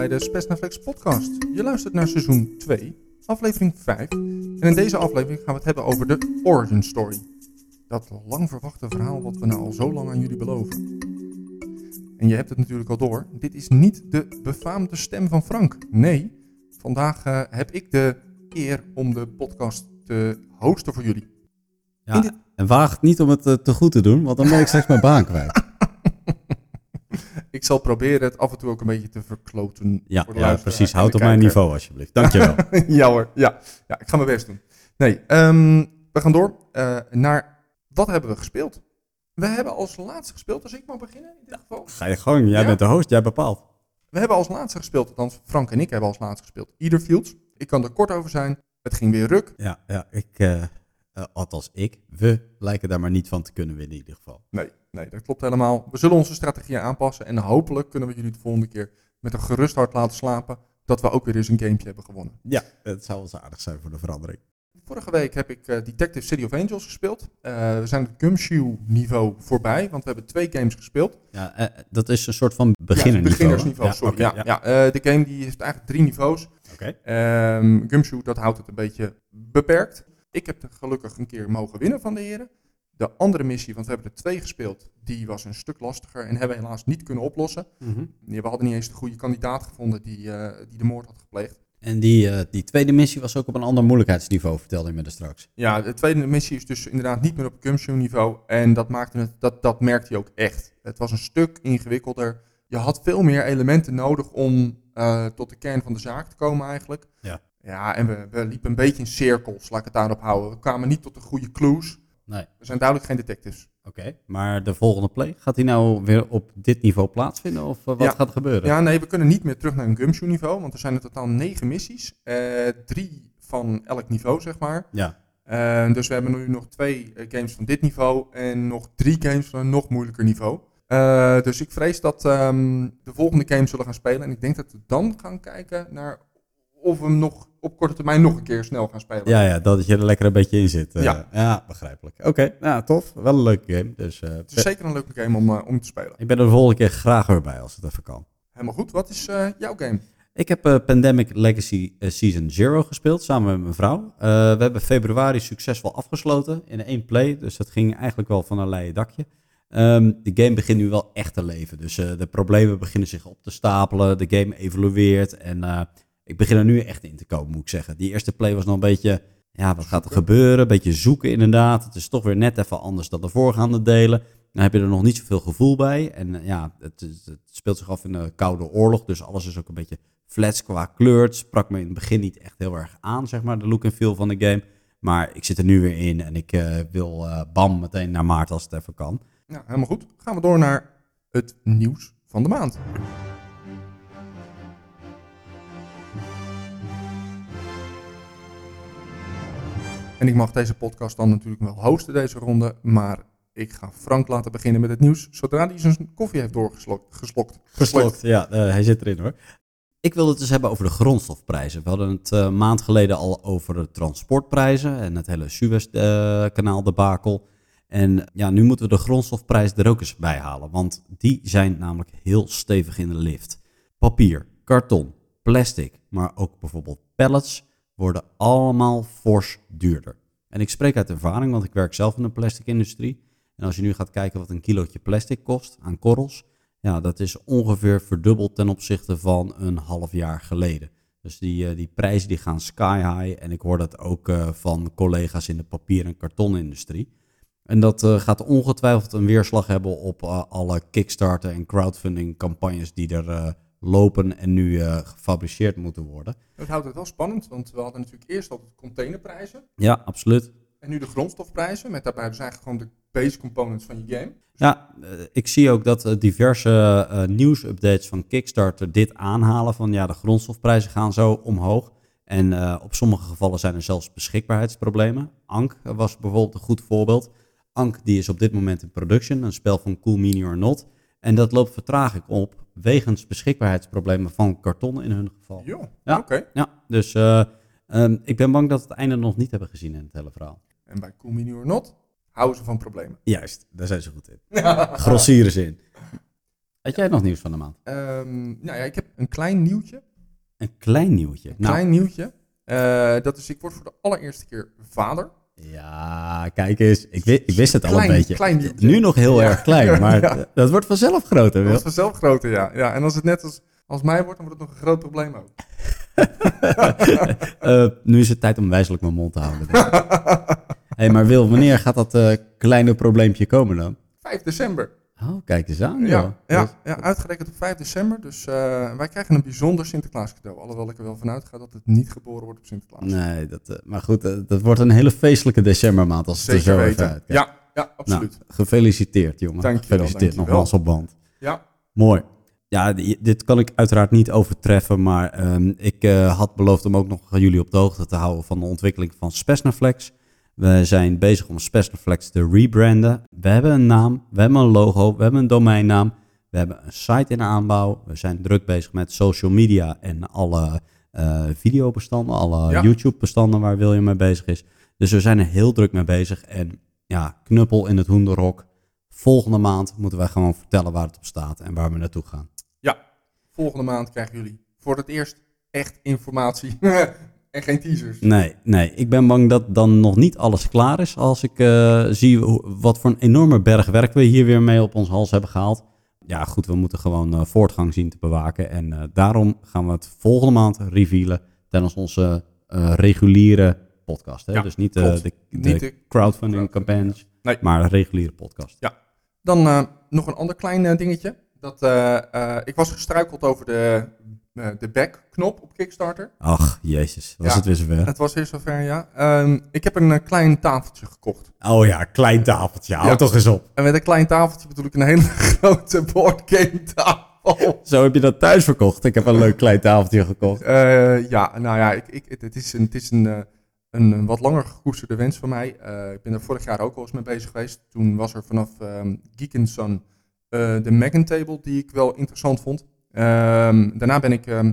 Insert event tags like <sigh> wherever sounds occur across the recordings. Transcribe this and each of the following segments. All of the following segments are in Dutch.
bij de Spesnaflex podcast. Je luistert naar seizoen 2, aflevering 5. En in deze aflevering gaan we het hebben over de origin story. Dat lang verwachte verhaal wat we nou al zo lang aan jullie beloven. En je hebt het natuurlijk al door, dit is niet de befaamde stem van Frank. Nee, vandaag uh, heb ik de eer om de podcast te hosten voor jullie. Ja, en waag niet om het uh, te goed te doen, want dan ben ik straks mijn baan kwijt. Ik zal proberen het af en toe ook een beetje te verkloten. Ja, voor de ja precies. Houd op mijn niveau alsjeblieft. Dankjewel. <laughs> ja hoor, ja. ja. Ik ga mijn best doen. Nee, um, we gaan door uh, naar wat hebben we gespeeld. We hebben als laatste gespeeld, als ik mag beginnen in dit geval. Ga je gang, jij ja? bent de host, jij bepaalt. We hebben als laatste gespeeld, althans Frank en ik hebben als laatste gespeeld. Either Fields. Ik kan er kort over zijn. Het ging weer ruk. Ja, ja ik, uh, uh, althans ik, we lijken daar maar niet van te kunnen winnen in ieder geval. Nee, nee, dat klopt helemaal. We zullen onze strategie aanpassen en hopelijk kunnen we jullie de volgende keer met een gerust hart laten slapen dat we ook weer eens een gamepje hebben gewonnen. Ja, het zou wel aardig zijn voor de verandering. Vorige week heb ik uh, Detective City of Angels gespeeld. Uh, we zijn het Gumshoe niveau voorbij, want we hebben twee games gespeeld. Ja, uh, dat is een soort van beginnersniveau. Ja, beginnersniveau, ja, sorry. Okay, ja, ja. ja de game die heeft eigenlijk drie niveaus. Okay. Um, Gumshoe, dat houdt het een beetje beperkt. Ik heb er gelukkig een keer mogen winnen van de heren. De andere missie, want we hebben er twee gespeeld, die was een stuk lastiger en hebben we helaas niet kunnen oplossen. Mm -hmm. We hadden niet eens de goede kandidaat gevonden die, die de moord had gepleegd. En die, uh, die tweede missie was ook op een ander moeilijkheidsniveau, vertelde je me er straks. Ja, de tweede missie is dus inderdaad niet meer op Gumshoe niveau. En dat, maakte het, dat, dat merkte je ook echt. Het was een stuk ingewikkelder. Je had veel meer elementen nodig om uh, tot de kern van de zaak te komen eigenlijk. Ja, ja en we, we liepen een beetje in cirkels, laat ik het daarop houden. We kwamen niet tot de goede clues. Nee. We zijn duidelijk geen detectives. Oké, okay, maar de volgende play, gaat die nou weer op dit niveau plaatsvinden of uh, wat ja. gaat er gebeuren? Ja, nee, we kunnen niet meer terug naar een Gumshoe niveau, want er zijn in totaal negen missies. Uh, drie van elk niveau, zeg maar. Ja. Uh, dus we hebben nu nog twee games van dit niveau en nog drie games van een nog moeilijker niveau. Dus ik vrees dat um, de volgende games zullen gaan spelen. En ik denk dat we dan gaan kijken naar of we hem nog op korte termijn nog een keer snel gaan spelen. Ja, ja dat je er lekker een beetje in zit. Uh, ja. ja, begrijpelijk. Oké, okay, nou tof. Wel een leuke game. Dus, uh, het is zeker een leuke game om, uh, om te spelen. Ik ben er de volgende keer graag weer bij als het even kan. Helemaal goed. Wat is jouw game? Ik heb Pandemic Legacy Season Zero gespeeld samen met mijn vrouw. We hebben februari succesvol afgesloten in één play. Dus dat ging eigenlijk wel van een leien dakje. Um, de game begint nu wel echt te leven. Dus de problemen beginnen zich op te stapelen. De game evolueert. En ik begin er nu echt in te komen, moet ik zeggen. Die eerste play was nog een beetje... Ja, wat gaat er gebeuren? Een beetje zoeken inderdaad. Het is toch weer net even anders dan de voorgaande delen. Dan heb je er nog niet zoveel gevoel bij. En ja, het, het, speelt zich af in de Koude Oorlog. Dus alles is ook een beetje flats qua kleur. Het sprak me in het begin niet echt heel erg aan, zeg maar, de look en feel van de game. Maar ik zit er nu weer in en ik uh, wil uh, bam meteen naar maart als het even kan. Ja, helemaal goed. Gaan we door naar het nieuws van de maand. En ik mag deze podcast dan natuurlijk wel hosten deze ronde, maar ik ga Frank laten beginnen met het nieuws zodra hij zijn koffie heeft doorgeslokt. Geslokt. Geslokt, ja, uh, hij zit erin hoor. Ik wil het dus hebben over de grondstofprijzen. We hadden het uh, maand geleden al over de transportprijzen en het hele Suez-kanaal uh, debakel. En ja, nu moeten we de grondstofprijs er ook eens bij halen, want die zijn namelijk heel stevig in de lift. Papier, karton, plastic, maar ook bijvoorbeeld pallets worden allemaal fors duurder. En ik spreek uit ervaring, want ik werk zelf in de plastic industrie. En als je nu gaat kijken wat een kilootje plastic kost aan korrels, ja, dat is ongeveer verdubbeld ten opzichte van een half jaar geleden. Dus die, uh, die prijzen die gaan sky high. En ik hoor dat ook uh, van collega's in de papier- en kartonindustrie. En dat uh, gaat ongetwijfeld een weerslag hebben op alle Kickstarter en crowdfunding campagnes die er lopen en nu uh, gefabriceerd moeten worden. Dat houdt het wel spannend, want we hadden natuurlijk eerst altijd containerprijzen. Ja, absoluut. En nu de grondstofprijzen, met daarbij dus eigenlijk gewoon de base components van je game. Ja, uh, ik zie ook dat uh, diverse uh, nieuwsupdates van Kickstarter dit aanhalen van ja, de grondstofprijzen gaan zo omhoog. En op sommige gevallen zijn er zelfs beschikbaarheidsproblemen. Ank was bijvoorbeeld een goed voorbeeld. Ank die is op dit moment in production, een spel van Cool Mini or Not. En dat loopt vertraging op wegens beschikbaarheidsproblemen van karton in hun geval. Jo, ja, oké. Okay. Ja, dus uh, um, ik ben bang dat we het einde nog niet hebben gezien in het hele verhaal. En bij Cool Mini or Not houden ze van problemen. Juist, daar zijn ze goed in. <laughs> Grossieren ze in. Had jij nog nieuws van de maand? Ehm, nou ja, ik heb een klein nieuwtje. Een klein nieuwtje. Een Nou, klein nieuwtje. Eh, dat is, ik word voor de allereerste keer vader. Ja, kijk eens. Ik, wi- ik wist het al een beetje. klein nu nog heel Ja. erg klein, maar Ja. dat wordt vanzelf groter, Dat is vanzelf groter, ja. ja. En als het net als, als mij wordt, dan wordt het nog een groot probleem ook. <laughs> Eh, nu is het tijd om wijselijk mijn mond te houden. ik. <laughs> hey, maar Wil, wanneer gaat dat eh, kleine probleempje komen dan? 5 december. Oh, kijk eens aan. Ja, ja, ja, uitgerekend op 5 december. Dus eh, wij krijgen een bijzonder Sinterklaas cadeau. Alhoewel ik er wel vanuit ga dat het niet geboren wordt op Sinterklaas. Nee, dat, eh, maar goed, eh, dat wordt een hele feestelijke decembermaand als het er zo even uitkijkt. Ja, ja, Nou, absoluut. gefeliciteerd, jongen. Dankjewel, gefeliciteerd nogmaals op band. Ja, Mooi. Ja, dit kan ik uiteraard niet overtreffen, maar ehm, ik had beloofd om ook nog jullie op de hoogte te houden van de ontwikkeling van Spesnaflex. We zijn bezig om Spesnaflex te rebranden. We hebben een naam, we hebben een logo, we hebben een domeinnaam, we hebben een site in aanbouw. We zijn druk bezig met social media en alle eh, videobestanden, alle Ja. YouTube-bestanden waar William mee bezig is. Dus we zijn er heel druk mee bezig en ja, knuppel in het hoenderhok. Volgende maand moeten wij gewoon vertellen waar het op staat en waar we naartoe gaan. ja. Volgende maand krijgen jullie voor het eerst echt informatie. <laughs> en geen teasers. Nee, nee, ik ben bang dat dan nog niet alles klaar is als ik eh, zie wat voor een enorme berg werk we hier weer mee op ons hals hebben gehaald. Ja, goed, we moeten gewoon eh, voortgang zien te bewaken. En eh, daarom gaan we het volgende maand revealen tijdens onze reguliere podcast. Hè? Ja, dus niet, de, de Niet de- crowdfunding campagnes, Nee. maar reguliere podcast. Dan eh, nog een ander klein dingetje. Dat, ik was gestruikeld over de, de back-knop op Kickstarter. Ach, jezus, was Ja. het weer zover. Het was weer zover, ja. Ehm, ik heb een eh, klein tafeltje gekocht. Oh ja, klein tafeltje, hou Ja. toch eens op. En met een klein tafeltje bedoel ik een hele <laughs> grote boardgame tafel. Zo heb je dat thuis verkocht. Ik heb een leuk klein tafeltje gekocht. Eh, ja, nou ja, ik, ik, het, is, een, het is een, eh, een, een wat langer gekoesterde wens van mij. Eh, ik ben er vorig jaar ook al eens mee bezig geweest. Toen was er vanaf ehm Geek Sun eh, de Megan Table die ik wel interessant vond. Ehm, daarna ben ik ehm,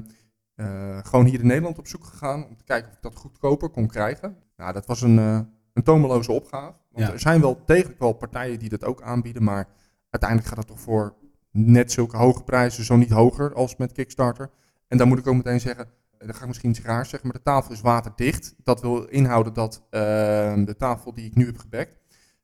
eh, gewoon hier in Nederland op zoek gegaan om te kijken of ik dat goedkoper kon krijgen. Nou, dat was een, eh, een tomeloze opgave. Want Ja. er zijn wel degelijk wel partijen die dat ook aanbieden, maar uiteindelijk gaat het toch voor net zulke hoge prijzen, zo niet hoger als met Kickstarter. En dan moet ik ook meteen zeggen, eh, dan ga ik misschien iets raars zeggen, maar de tafel is waterdicht. Dat wil inhouden dat ehm, de tafel die ik nu heb gebackt,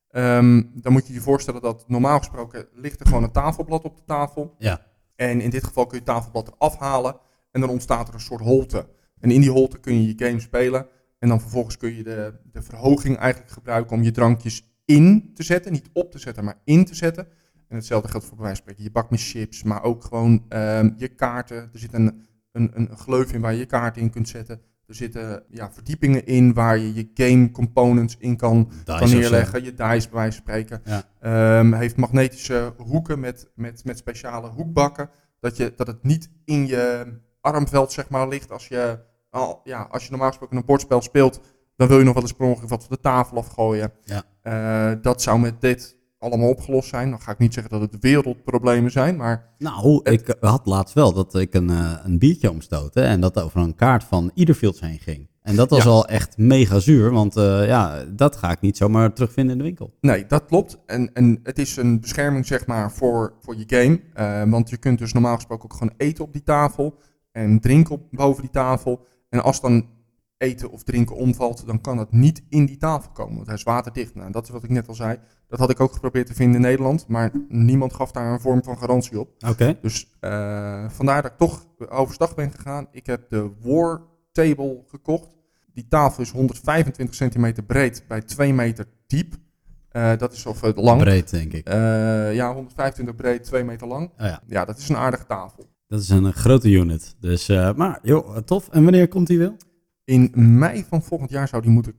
ehm, dan moet je je voorstellen dat normaal gesproken ligt er gewoon een tafelblad op de tafel. Ja. En in dit geval kun je het tafelblad eraf halen en dan ontstaat er een soort holte. En in die holte kun je je game spelen en dan vervolgens kun je de, de verhoging eigenlijk gebruiken om je drankjes in te zetten. Niet op te zetten, maar in te zetten. En hetzelfde geldt voor bij wijze van spreken je bak met chips, maar ook gewoon ehm, je kaarten. Er zit een, een, een gleuf in waar je je kaarten in kunt zetten. Er zitten ja, verdiepingen in waar je je game components in kan, Dice neerleggen. Je dice bij wijze van spreken. Ja. Ehm, heeft magnetische hoeken met, met, met speciale hoekbakken. Dat, je, dat het niet in je armveld zeg maar, ligt als je, al, ja, als je normaal gesproken een bordspel speelt. Dan wil je nog wel eens per ongeluk wat van de tafel afgooien. Ja. Eh, dat zou met dit allemaal opgelost zijn. Dan ga ik niet zeggen dat het wereldproblemen zijn, maar Nou, ik had laatst wel dat ik een, eh, een biertje omstootte en dat over een kaart van Iederfields heen ging. En dat was Ja. al echt mega zuur, want eh, ja, dat ga ik niet zomaar terugvinden in de winkel. Nee, dat klopt. En, en het is een bescherming zeg maar voor, voor je game. Eh, want je kunt dus normaal gesproken ook gewoon eten op die tafel. En drinken op, boven die tafel. En als dan eten of drinken omvalt, dan kan dat niet in die tafel komen. Want hij is waterdicht. Nou, dat is wat ik net al zei. Dat had ik ook geprobeerd te vinden in Nederland. Maar niemand gaf daar een vorm van garantie op. Oké. Dus eh, vandaar dat ik toch overstag ben gegaan. Ik heb de War Table gekocht. Die tafel is 125 centimeter breed bij 2 meter diep. Eh, dat is of eh, lang. Breed, denk ik. Ja, 125 breed, 2 meter lang. Oh ja, Ja, dat is een aardige tafel. dat is een grote unit. Dus, maar joh, tof. En wanneer komt die wel? In mei van volgend jaar zou die moeten,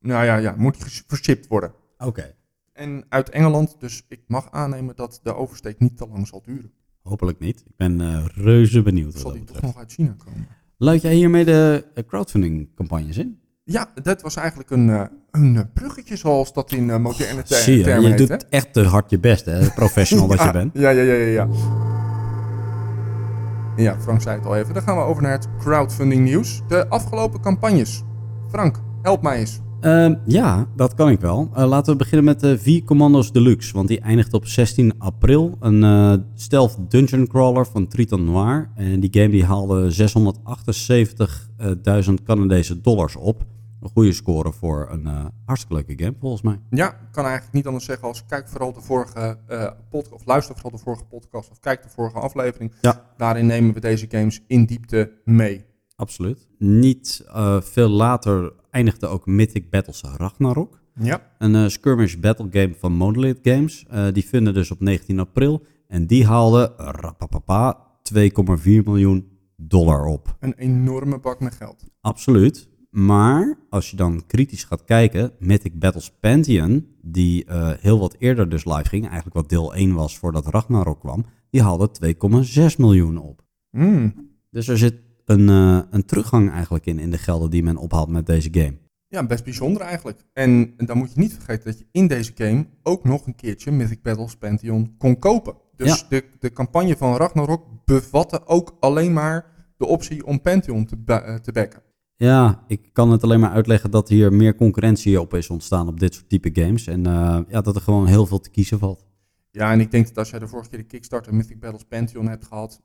nou ja, ja, moet die vershipped worden. Oké. En uit Engeland, dus ik mag aannemen dat de oversteek niet te lang zal duren. Hopelijk niet. Ik ben eh, reuze benieuwd wat Zal die toch nog uit China komen? Luid jij hiermee de eh, crowdfunding campagnes in? Ja, dat was eigenlijk een, eh, een bruggetje zoals dat in moderne ter Zie je, termen je heet, doet hè? echt te hard je best, hè? Professional <laughs> dat je bent. Ja, ja, ja, ja, ja. Ja, Frank zei het al even. Dan gaan we over naar het crowdfunding nieuws. De afgelopen campagnes. Frank, help mij eens. Ehm, ja, dat kan ik wel. Eh, laten we beginnen met de V Commandos Deluxe, want die eindigt op 16 april. Een eh, stealth dungeon crawler van Triton Noir. En die game die haalde 678.000 Canadese dollars op. Een goede score voor een uh, hartstikke leuke game, volgens mij. Ja, ik kan eigenlijk niet anders zeggen als kijk vooral de vorige uh, podcast, of luister vooral de vorige podcast, of kijk de vorige aflevering. Ja. Daarin nemen we deze games in diepte mee. Absoluut. Niet uh, veel later eindigde ook Mythic Battles Ragnarok. Ja. Een skirmish battle game van Monolith Games. die vinden dus op 19 april. En die haalde, rapapapa, 2,4 miljoen dollar op. Een enorme bak met geld. Absoluut. Maar als je dan kritisch gaat kijken, Mythic Battles Pantheon, die uh, heel wat eerder dus live ging, eigenlijk wat deel 1 was voordat Ragnarok kwam, die haalde 2,6 miljoen op. Mm. Dus er zit een, uh, een teruggang eigenlijk in, in de gelden die men ophaalt met deze game. Ja, best bijzonder eigenlijk. En dan moet je niet vergeten dat je in deze game ook nog een keertje Mythic Battles Pantheon kon kopen. Dus Ja. de, de campagne van Ragnarok bevatte ook alleen maar de optie om Pantheon te, ba- eh, te backen. Ja, ik kan het alleen maar uitleggen dat hier meer concurrentie op is ontstaan op dit soort type games. En uh, ja, dat er gewoon heel veel te kiezen valt. Ja, en ik denk dat als jij de vorige keer de Kickstarter Mythic Battles Pantheon hebt gehad,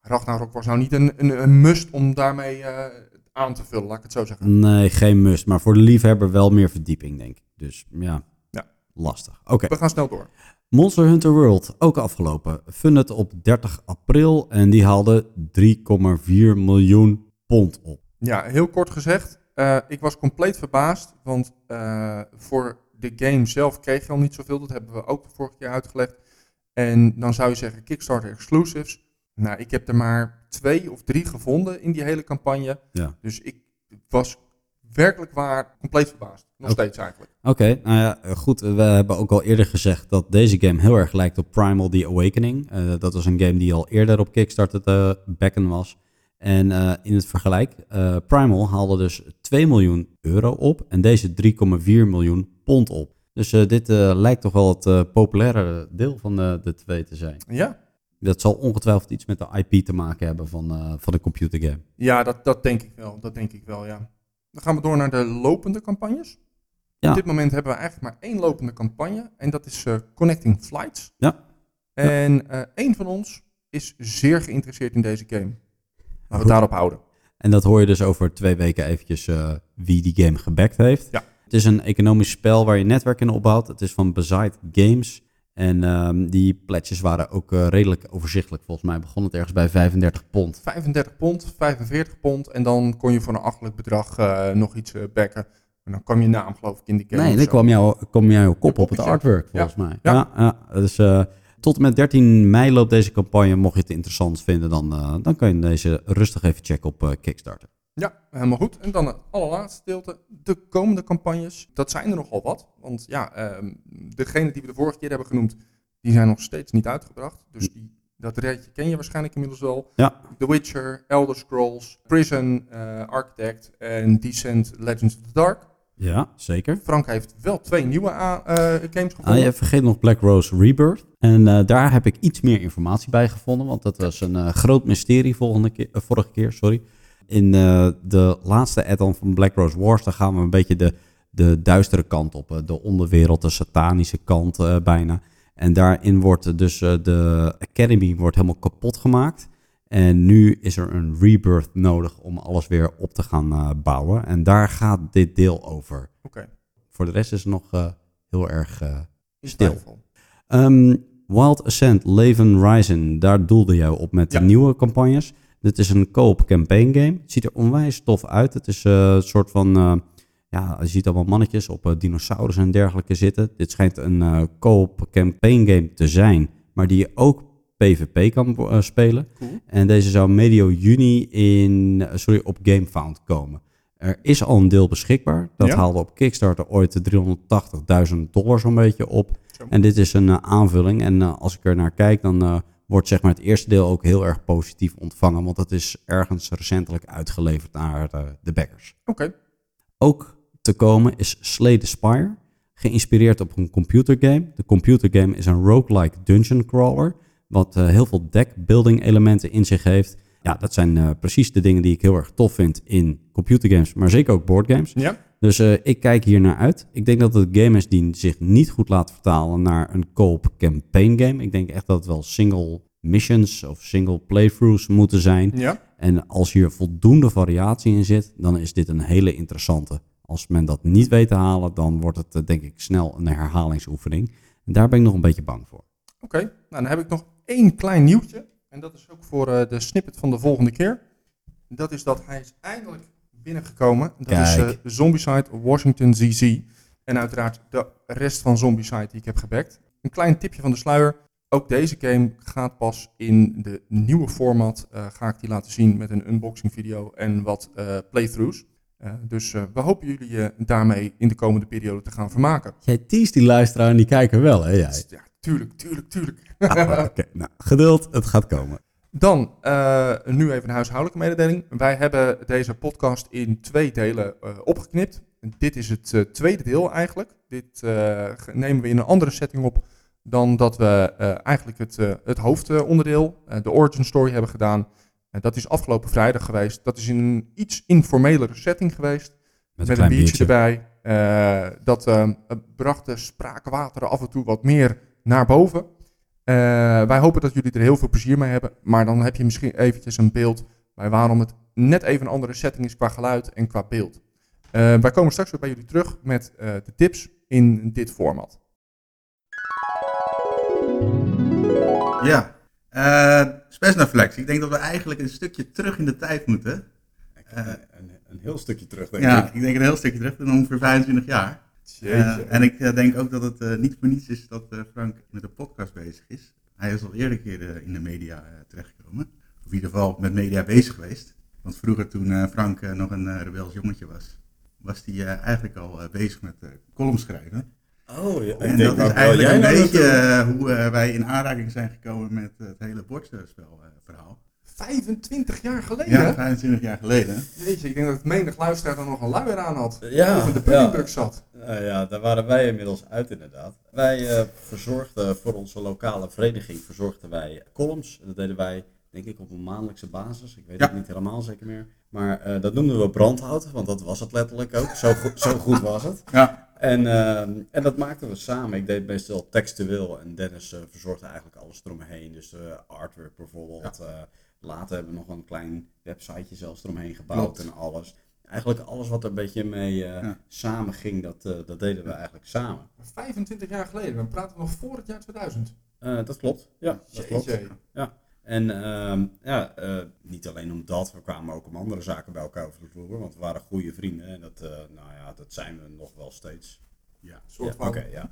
Ragnarok was nou niet een, een, een must om daarmee uh, aan te vullen, laat ik het zo zeggen. Nee, geen must. Maar voor de liefhebber wel meer verdieping, denk ik. Dus ja, Ja. lastig. Oké. We gaan snel door. Monster Hunter World, ook afgelopen. Funded op 30 april en die haalde 3,4 miljoen pond op. Ja, heel kort gezegd, uh, ik was compleet verbaasd, want uh, voor de game zelf kreeg je al niet zoveel. Dat hebben we ook de vorige keer uitgelegd. En dan zou je zeggen Kickstarter exclusives. Nou, ik heb er maar twee of drie gevonden in die hele campagne. Ja. Dus ik was werkelijk waar compleet verbaasd. Nog steeds eigenlijk. Oké, okay, nou ja, goed. We hebben ook al eerder gezegd dat deze game heel erg lijkt op Primal The Awakening. Uh, dat was een game die al eerder op Kickstarter te backen was. En uh, in het vergelijk, uh, Primal haalde dus 2 miljoen euro op en deze 3,4 miljoen pond op. Dus uh, dit lijkt toch wel het populaire deel van de, de twee te zijn. Ja, Dat zal ongetwijfeld iets met de IP te maken hebben van, van de computergame. ja dat, dat denk ik wel. Dat denk ik wel, ja. Dan gaan we door naar de lopende campagnes. Ja. Op dit moment hebben we eigenlijk maar één lopende campagne. En dat is eh, Connecting Flights. Ja. En eh één van ons is zeer geïnteresseerd in deze game. Laten we daarop houden. En dat hoor je dus over twee weken eventjes eh, wie die game gebackt heeft. Ja. Het is een economisch spel waar je netwerk in opbouwt. Het is van Beside Games. En ehm, die pledges waren ook eh, redelijk overzichtelijk. Volgens mij begon het ergens bij 35 pond. 35 pond, 45 pond. En dan kon je voor een achtelijk bedrag eh, nog iets eh, backen. En dan kwam je naam geloof ik in die game. Nee, dan kwam, jou, kwam jouw kop op het artwork, Ja. volgens mij. Ja. Ja, dus tot en met 13 mei loopt deze campagne. Mocht je het interessant vinden, dan, eh, dan kan je deze rustig even checken op eh, Kickstarter. Ja, helemaal goed. En dan het allerlaatste gedeelte, de komende campagnes. Dat zijn er nogal wat. Want ja, ehm degene die we de vorige keer hebben genoemd, die zijn nog steeds niet uitgebracht. Dus die, dat rijtje ken je waarschijnlijk inmiddels wel. Ja. The Witcher, Elder Scrolls, Prison, eh, Architect en Descent Legends of the Dark. Ja, zeker. Frank heeft wel twee nieuwe a- eh, games gevonden. Ah, je vergeet nog Black Rose Rebirth. En eh, daar heb ik iets meer informatie bij gevonden. Want dat was een eh, groot mysterie volgende keer, eh, vorige keer. Sorry. In eh, de laatste add-on van Black Rose Wars... daar gaan we een beetje de, de duistere kant op. eh, de onderwereld, de satanische kant eh, bijna. En daarin wordt dus eh, de Academy wordt helemaal kapot gemaakt. En nu is er een rebirth nodig om alles weer op te gaan eh, bouwen. En daar gaat dit deel over. Oké, Voor de rest is het nog eh, heel erg... in Stil. Ehm, Wild Ascent, Leven Rising, daar doelde jij op met Ja. de nieuwe campagnes. Dit is een co-op campaign game. Het ziet er onwijs tof uit. Het is een soort van, ja, je ziet allemaal mannetjes op eh, dinosaurus en dergelijke zitten. Dit schijnt een co-op campaign game te zijn, maar die je ook PvP kan eh, spelen. Cool. En deze zou medio juni in, eh, sorry, op GameFound komen. Er is al een deel beschikbaar. Dat Ja. haalde op Kickstarter ooit de 380.000 dollar zo'n beetje op. En dit is een eh, aanvulling. En als ik er naar kijk, dan wordt zeg maar het eerste deel ook heel erg positief ontvangen. Want dat is ergens recentelijk uitgeleverd naar de backers. Oké, Ook te komen is Slay the Spire. Geïnspireerd op een computergame. De computergame is een roguelike dungeon crawler. Wat eh, heel veel deckbuilding elementen in zich heeft. ja, dat zijn eh, precies de dingen die ik heel erg tof vind in computergames, maar zeker ook boardgames. Ja? Dus eh, ik kijk hier naar uit. Ik denk dat het een game is die zich niet goed laat vertalen naar een co-op campaign game. Ik denk echt dat het wel single missions of single playthroughs moeten zijn. Ja? En als hier voldoende variatie in zit, dan is dit een hele interessante. Als men dat niet weet te halen, dan wordt het denk ik snel een herhalingsoefening. En daar ben ik nog een beetje bang voor. Oké, nou dan heb ik nog één klein nieuwtje. En dat is ook voor eh, de snippet van de volgende keer. Dat is dat hij is eindelijk binnengekomen. Dat is Kijk. eh Zombicide Washington ZZ. En uiteraard de rest van Zombicide die ik heb gebackt. Een klein tipje van de sluier. Ook deze game gaat pas in de nieuwe format. eh, ga ik die laten zien met een unboxing video en wat playthroughs. Dus we hopen jullie daarmee in de komende periode te gaan vermaken. Jij teest die luisteraar en die kijken wel, hè jij? Ja, tuurlijk, tuurlijk, tuurlijk. Ah, <laughs> Oké, nou, geduld, het gaat komen. Dan uh, nu even een huishoudelijke mededeling. Wij hebben deze podcast in twee delen uh, opgeknipt. Dit is het uh, tweede deel eigenlijk. Dit nemen we in een andere setting op dan dat we eigenlijk het, het hoofdonderdeel, de origin story, hebben gedaan. dat is afgelopen vrijdag geweest. Dat is in een iets informelere setting geweest. Met, met een, een biertje, biertje. erbij. Dat bracht de spraakwateren af en toe wat meer naar boven. Uh, wij hopen dat jullie er heel veel plezier mee hebben. Maar dan heb je misschien eventjes een beeld bij waarom het net even een andere setting is qua geluid en qua beeld. Uh, wij komen straks weer bij jullie terug met uh, de tips in dit format. Ja, uh, Spesnaflex. Ik denk dat we eigenlijk een stukje terug in de tijd moeten. Uh, een, een, heel stukje terug, denk ja, ik. ik denk een heel stukje terug, dan ongeveer 25 jaar. Uh, en ik uh, denk ook dat het uh, niet voor niets is dat Frank met een podcast bezig is. Hij is al eerder keer in de media terechtgekomen. Of in ieder geval met media bezig geweest. Want vroeger toen Frank nog een rebels jongetje was, was hij eigenlijk al bezig met columns schrijven. Oh, ja. En dat is eigenlijk een beetje hoe wij in aanraking zijn gekomen met het hele bordspelverhaal. 25 jaar geleden? Ja, 25 jaar geleden. Jeetje, ik denk dat menig luisteraar dan nog een luier aan had. Ja, of in de puddingbug zat. Uh, ja, daar waren wij inmiddels uit inderdaad. Wij uh, verzorgden voor onze lokale vereniging verzorgden wij columns. Dat deden wij denk ik op een maandelijkse basis. Ik weet ja. het niet helemaal zeker meer. Maar uh, dat noemden we brandhout, want dat was het letterlijk ook. Zo, go zo goed was het. Ja. En, en dat maakten we samen. Ik deed meestal textueel en Dennis verzorgde eigenlijk alles eromheen. Dus artwork bijvoorbeeld. Ja. Later hebben we nog een klein websiteje zelfs eromheen gebouwd Klopt. en alles. Eigenlijk alles wat er een beetje mee uh, ja. samen ging, dat, uh, dat deden we eigenlijk samen. 25 jaar geleden, we praten nog voor het jaar 2000. Uh, dat klopt, ja. Dat klopt. Ja. En uh, ja, niet alleen om dat, we kwamen ook om andere zaken bij elkaar over de vloer, want we waren goede vrienden en dat, nou ja, dat zijn we nog wel steeds. Ja, soort ja, Oké, okay, ja.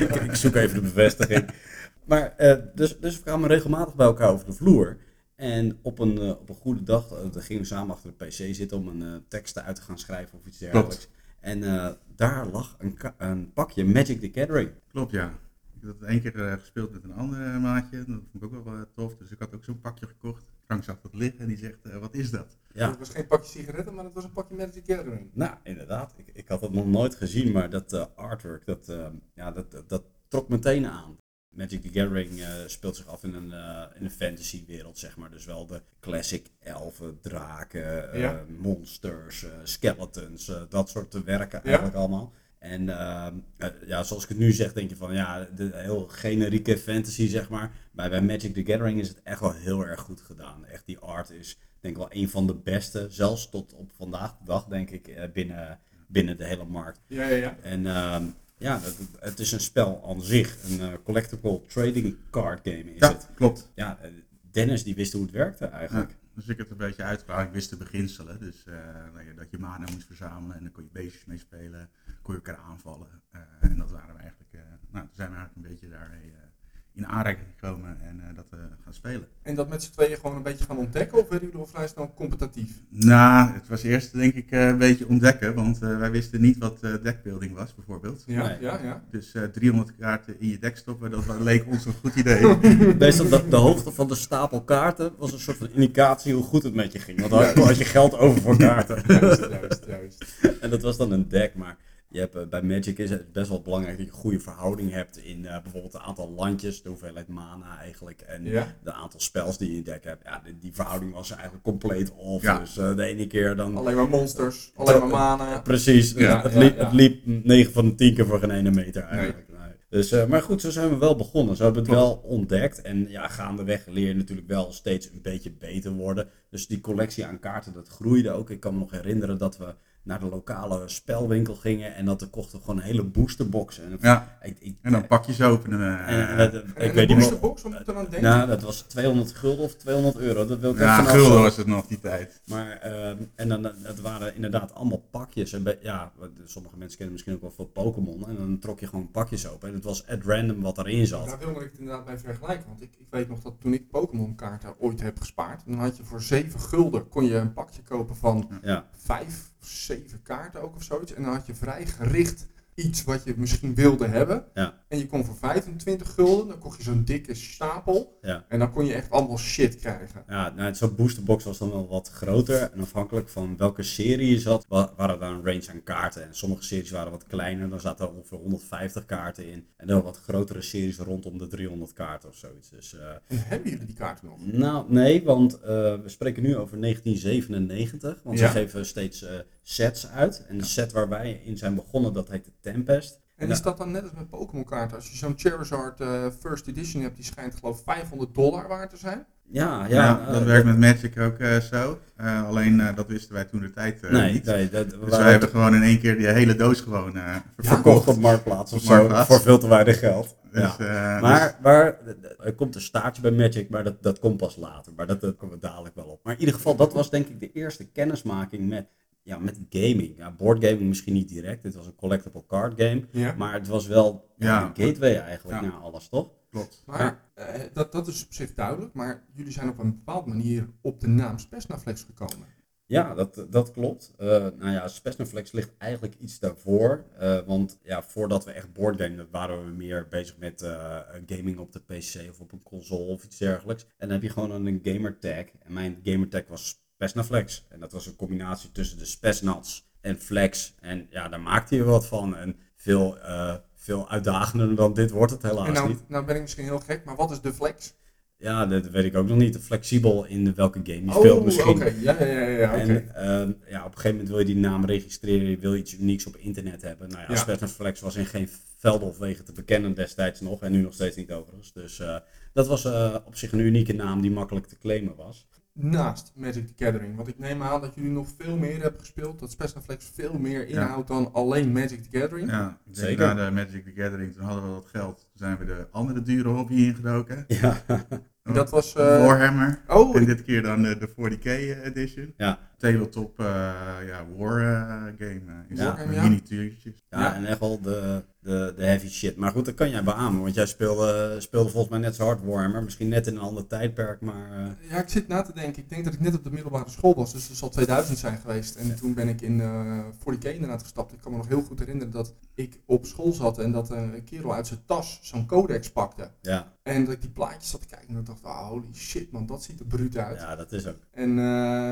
ik, <laughs> ik, zoek even de bevestiging. Maar dus, dus we kwamen regelmatig bij elkaar over de vloer. En op een, uh, op een goede dag uh, dan gingen we samen achter de PC zitten om een uh, tekst uit te gaan schrijven of iets dergelijks. Klopt. En daar lag een, een, pakje Magic the Gathering. Klopt, ja. Ik had het één keer gespeeld met een andere maatje. Dat vond ik ook wel tof. Dus ik had ook zo'n pakje gekocht. Frank zag dat liggen en die zegt, wat is dat? Ja. Het was geen pakje sigaretten, maar het was een pakje Magic the Gathering. Nou, inderdaad. Ik, ik had het nog nooit gezien, maar dat artwork, dat, ja, dat, dat, dat trok meteen aan. Magic the Gathering uh, speelt zich af in een, uh, in een fantasy wereld, zeg maar. Dus wel de classic elfen, draken, uh, ja. monsters, skeletons, dat soort werken eigenlijk allemaal. En ja, zoals ik het nu zeg, denk je van ja, de heel generieke fantasy, zeg maar. Maar bij Magic the Gathering is het echt wel heel erg goed gedaan. Echt, die art is denk ik wel een van de beste, zelfs tot op vandaag de dag, denk ik, binnen, binnen de hele markt. Ja, ja, ja. En ja, het, het is een spel aan zich. Een uh, collectible trading card game is ja, het. klopt. Ja, Dennis die wist hoe het werkte eigenlijk. Ja, dus ik heb het een beetje uitgelegd. Ik wist de beginselen. Dus uh, dat je mana moest verzamelen en dan kon je beestjes mee spelen. Kon je elkaar aanvallen. Uh, en dat waren we eigenlijk, nou, toen zijn we eigenlijk een beetje daarmee in aanraking gekomen en uh, dat we gaan spelen. En dat met z'n tweeën gewoon een beetje gaan ontdekken of werden jullie al vrij snel competitief? Nou, het was eerst denk ik uh, een beetje ontdekken, want uh, wij wisten niet wat deckbuilding was bijvoorbeeld. Ja, nee. ja, ja. Dus 300 kaarten in je deck stoppen, dat leek ons een goed idee. <laughs> Meestal de, de, hoogte van de stapel kaarten was een soort van indicatie hoe goed het met je ging. Want dan had je geld over voor kaarten. <laughs> juist, juist, juist. En dat was dan een deck, maar Je hebt, eh, bij Magic is het best wel belangrijk dat je een goede verhouding hebt in eh, bijvoorbeeld het aantal landjes, de hoeveelheid mana eigenlijk en Ja. de aantal spels die je in je deck hebt. Ja, die, die verhouding was eigenlijk compleet off. Ja. Dus eh, de ene keer dan... Alleen maar monsters, alleen maar mana. Precies, Ja, het, liep, ja. het liep 9 van de 10 keer voor geen ene meter eigenlijk. Nee. Dus, eh, maar goed, zo zijn we wel begonnen. Zo hebben we het wel ontdekt. En ja, gaandeweg leer je natuurlijk wel steeds een beetje beter worden. Dus die collectie aan kaarten, dat groeide ook. Ik kan me nog herinneren dat we naar de lokale spelwinkel gingen en dat we kochten gewoon een hele boosterbox. En, Ja, ik, ik, en dan pakjes openen. en, eh, eh, ik En weet niet meer. boosterbox, wat moet je eraan denken? Nou, dat was 200 gulden of 200 euro. Dat wil ik ja, even gulden was het nog die tijd. Maar, ehm, en dan, het waren inderdaad allemaal pakjes. En bij- ja, sommige mensen kennen misschien ook wel veel Pokémon. En dan trok je gewoon pakjes open. En het was at random wat erin zat. Daar wilde ik het inderdaad bij vergelijken. Want ik, ik weet nog dat toen ik Pokémon kaarten ooit heb gespaard. Dan had je voor 7 gulden kon je een pakje kopen van Ja, 5 7 kaarten ook of zoiets. En dan had je vrij gericht iets wat je misschien wilde hebben. Ja. En je kon voor 25 gulden, dan kocht je zo'n dikke stapel. Ja. En dan kon je echt allemaal shit krijgen. ja nou, zo'n boosterbox was dan wel wat groter. En afhankelijk van welke serie je zat, wa- waren daar een range aan kaarten. En sommige series waren wat kleiner. Dan zaten er ongeveer 150 kaarten in. En dan wat grotere series rondom de 300 kaarten of zoiets. Dus En hebben jullie die kaarten nog? Nou, nee, want eh, we spreken nu over 1997. Want Ja. ze geven steeds eh, sets uit. En de set waar wij in zijn begonnen, dat heet de Tempest. En Ja. is dat dan net als met Pokémon kaarten? Als je zo'n Charizard eh, First Edition hebt, die schijnt geloof ik 500 dollar waard te zijn. Ja, ja. Ja, eh, dat werkt met Magic ook eh, zo. Eh, alleen eh, dat wisten wij toen de tijd eh, Nee, niet. nee dat, Dus wij waren hebben gewoon in één keer die hele doos gewoon eh, verkocht verkocht. op Marktplaats of zo. Voor veel te weinig geld. Dus, ja. eh, Maar, maar er komt een staartje bij Magic, maar dat, dat komt pas later. Maar dat, dat komen we dadelijk wel op. Maar in ieder geval, dat was denk ik de eerste kennismaking met, ja, met gaming. Ja, boardgaming misschien niet direct. Dit was een collectible card game. Ja. Maar het was wel ja, de gateway eigenlijk naar alles, toch? klopt. Maar eh, dat, dat is op zich duidelijk. Maar jullie zijn op een bepaalde manier op de naam Spesnaflex gekomen. Ja, dat, dat klopt. Eh nou ja, Spesnaflex ligt eigenlijk iets daarvoor. Eh, want ja, voordat we echt boardgamen, waren we meer bezig met gaming op de PC of op een console of iets dergelijks. En dan heb je gewoon een gamertag. En mijn gamertag was Spesnaflex. En dat was een combinatie tussen de Spesnats en Flex. En ja, daar maakte je wat van. En veel, eh, veel uitdagender dan dit wordt het helaas en nou, niet. nou ben ik misschien heel gek, maar wat is de flex? Ja, dat weet ik ook nog niet. Flexibel in welke game je speelt misschien. Oh, oké. Ja, ja, ja. ja, oké. En ehm, ja, op een gegeven moment wil je die naam registreren, je wil iets unieks op internet hebben. Nou ja, Ja. Flex was in geen velden of wegen te bekennen destijds nog en nu nog steeds niet overigens. Dus eh, dat was eh, op zich een unieke naam die makkelijk te claimen was. Naast Magic the Gathering. Want ik neem aan dat jullie nog veel meer hebben gespeeld. Dat Spesnaflex veel meer inhoudt dan alleen Magic the Gathering. Ja, Zeker. na de Magic the Gathering, toen hadden we wat geld. Toen zijn we de andere dure hobby ingedoken. Ja, dat was... eh, Warhammer. oh, En dit keer dan eh, de 40k edition. Ja. Tabletop eh, ja, war eh, game. eh, is Ja. ja. miniatuurtjes. ja, Ja. en echt wel de, de, de heavy shit. Maar goed, dat kan jij beamen, want jij speelde, speelde volgens mij net zo hard Warhammer. Misschien net in een ander tijdperk, maar... eh, Ja, ik zit na te denken. Ik denk dat ik net op de middelbare school was, dus dat zal 2000 zijn geweest. En Ja. toen ben ik in eh 40k inderdaad gestapt. Ik kan me nog heel goed herinneren dat ik op school zat en dat een kerel uit zijn tas zo'n codex pakte. ja, En dat ik die plaatjes zat te kijken en ik dacht, ah, holy shit man, dat ziet er bruut uit. ja, dat is ook. En eh,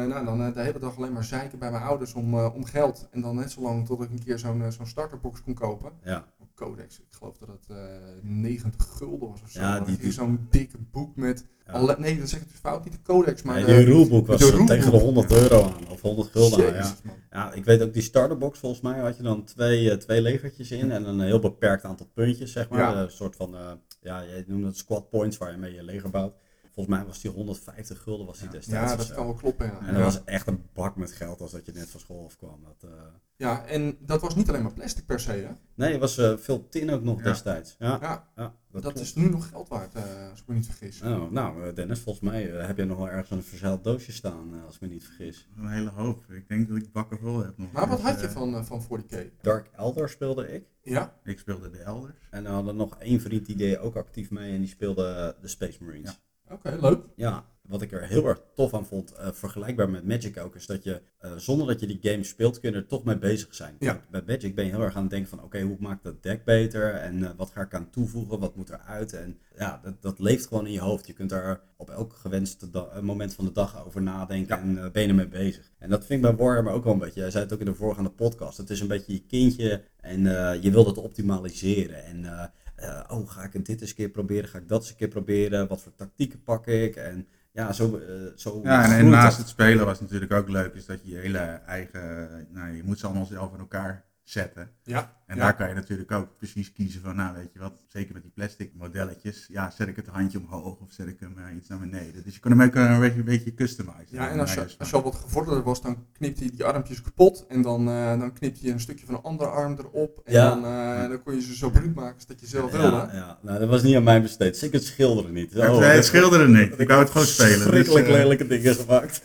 nou, dan eh, de hele dag alleen maar zeiken bij mijn ouders om, eh, om geld. En dan net zo lang tot ik een keer zo'n eh, zo'n starterbox kon kopen. Ja, Codex, ik geloof dat het eh 90 gulden was of zo. Ja, Dan die- Zo'n dikke boek met, ja. alle, nee dat zeg ik dus fout, niet de Codex, maar Ja, die rulebook was de tegen de 100 euro aan, of 100 gulden aan, ja. Ja, ik weet ook die starterbox volgens mij had je dan twee, twee legertjes in en een heel beperkt aantal puntjes, zeg maar. Een soort van, ja, je noemde het squad points waar je mee je leger bouwt. Volgens mij was die 150 gulden was die Ja. destijds. Ja, dat kan wel kloppen, ja. En dat was echt een bak met geld als dat je net van school afkwam. Dat, eh, Ja, en dat was niet alleen maar plastic per se, hè. Nee, het was eh, veel tin ook nog Ja. destijds. Ja, Ja, ja dat is nu nog geld waard, eh, als ik me niet vergis. Oh, nou, eh, Dennis, volgens mij heb je nog wel ergens een verzeild doosje staan, als ik me niet vergis. Een hele hoop. Ik denk dat ik bakken vol heb nog. Maar wat Dus, had je van, van 40k? Dark Elder speelde ik. Ja? Ik speelde de Elders. En we hadden nog één vriend die deed ook actief mee en die speelde de Space Marines. Oké, leuk. Ja, wat ik er heel erg tof aan vond, uh, vergelijkbaar met Magic ook, is dat je uh, zonder dat je die game speelt, kun je er toch mee bezig zijn. Ja. Bij Magic ben je heel erg aan het denken van, oké, hoe maakt dat deck beter? En uh, wat ga ik aan toevoegen? Wat moet eruit? En ja, dat, dat leeft gewoon in je hoofd. Je kunt daar op elk gewenste moment van de dag over nadenken en ben je ermee bezig. En dat vind ik bij Warhammer ook wel een beetje. Jij zei het ook in de voorgaande podcast. Het is een beetje je kindje en je wil het optimaliseren. En uh, oh, ga ik dit eens een keer proberen? Ga ik dat eens een keer proberen? Wat voor tactieken pak ik? En ja, zo. Uh, zo ja, en, naast het spelen was natuurlijk ook leuk, is dat je je hele eigen. Nou, je moet ze allemaal zelf in elkaar zetten. Ja. En daar kan je natuurlijk ook precies kiezen van, nou weet je wat, zeker met die plastic modelletjes, ja, zet ik het handje omhoog of zet ik hem uh, iets naar beneden. Dus je kan hem ook een beetje, een beetje customizen. Ja, en als je, als je al wat gevorderder was, dan knipt hij die armpjes kapot en dan, uh, dan knipt hij een stukje van een andere arm erop. En ja. dan, uh, dan kon je ze zo bruut maken als dat je zelf ja, wilde. Ja, nou dat was niet aan mij besteed. Zeker het schilderen niet. Oh, nee, het schilderen niet. Ik wou het gewoon spelen. Verschrikkelijk dus, lelijke dingen gemaakt.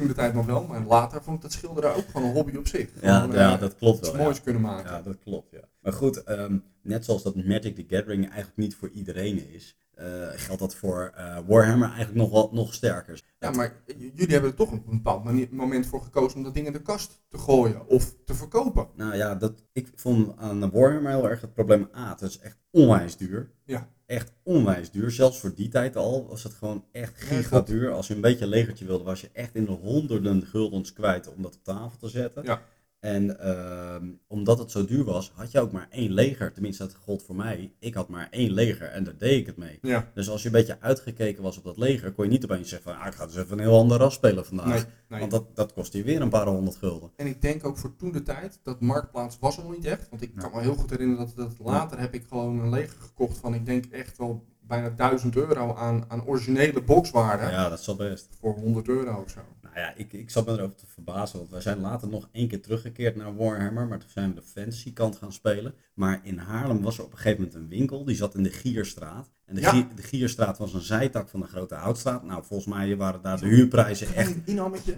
Toen de tijd nog wel, maar later vond ik dat schilderen ook gewoon een hobby op zich. Ja, ja dat klopt wel. Iets moois kunnen maken. Ja, dat klopt, ja. Maar goed, um, net zoals dat Magic the Gathering eigenlijk niet voor iedereen is, uh, geldt dat voor uh, Warhammer eigenlijk nog, wel, nog sterker. Ja, maar jullie hebben er toch op een bepaald moment voor gekozen om dat ding in de kast te gooien of te verkopen. Nou ja, dat, ik vond aan Warhammer heel erg het probleem A, het is echt onwijs duur. Ja. Echt onwijs duur. Zelfs voor die tijd al was het gewoon echt giga duur. Als je een beetje een legertje wilde, was je echt in de honderden guldens kwijt om dat op tafel te zetten. Ja. En uh, omdat het zo duur was, had je ook maar één leger. Tenminste, dat gold voor mij. Ik had maar één leger en daar deed ik het mee. Ja. Dus als je een beetje uitgekeken was op dat leger, kon je niet opeens zeggen van, ah, ik ga dus even een heel ander ras spelen vandaag. Nee, nee. Want dat, dat kost je weer een paar honderd gulden. En ik denk ook voor toen de tijd, dat marktplaats was er nog niet echt. Want ik kan me heel goed herinneren dat, dat later heb ik gewoon een leger gekocht van, ik denk echt wel bijna 1000 euro aan, aan originele boxwaarde. Ja, dat wel best. Voor 100 euro of zo. Nou ja, ik, ik zat me erover te verbazen, want wij zijn later nog één keer teruggekeerd naar Warhammer, maar toen zijn we de fantasy kant gaan spelen. Maar in Haarlem was er op een gegeven moment een winkel, die zat in de Gierstraat. En de, Ja. Gier- de Gierstraat was een zijtak van de Grote Houtstraat. Nou, volgens mij waren daar de huurprijzen echt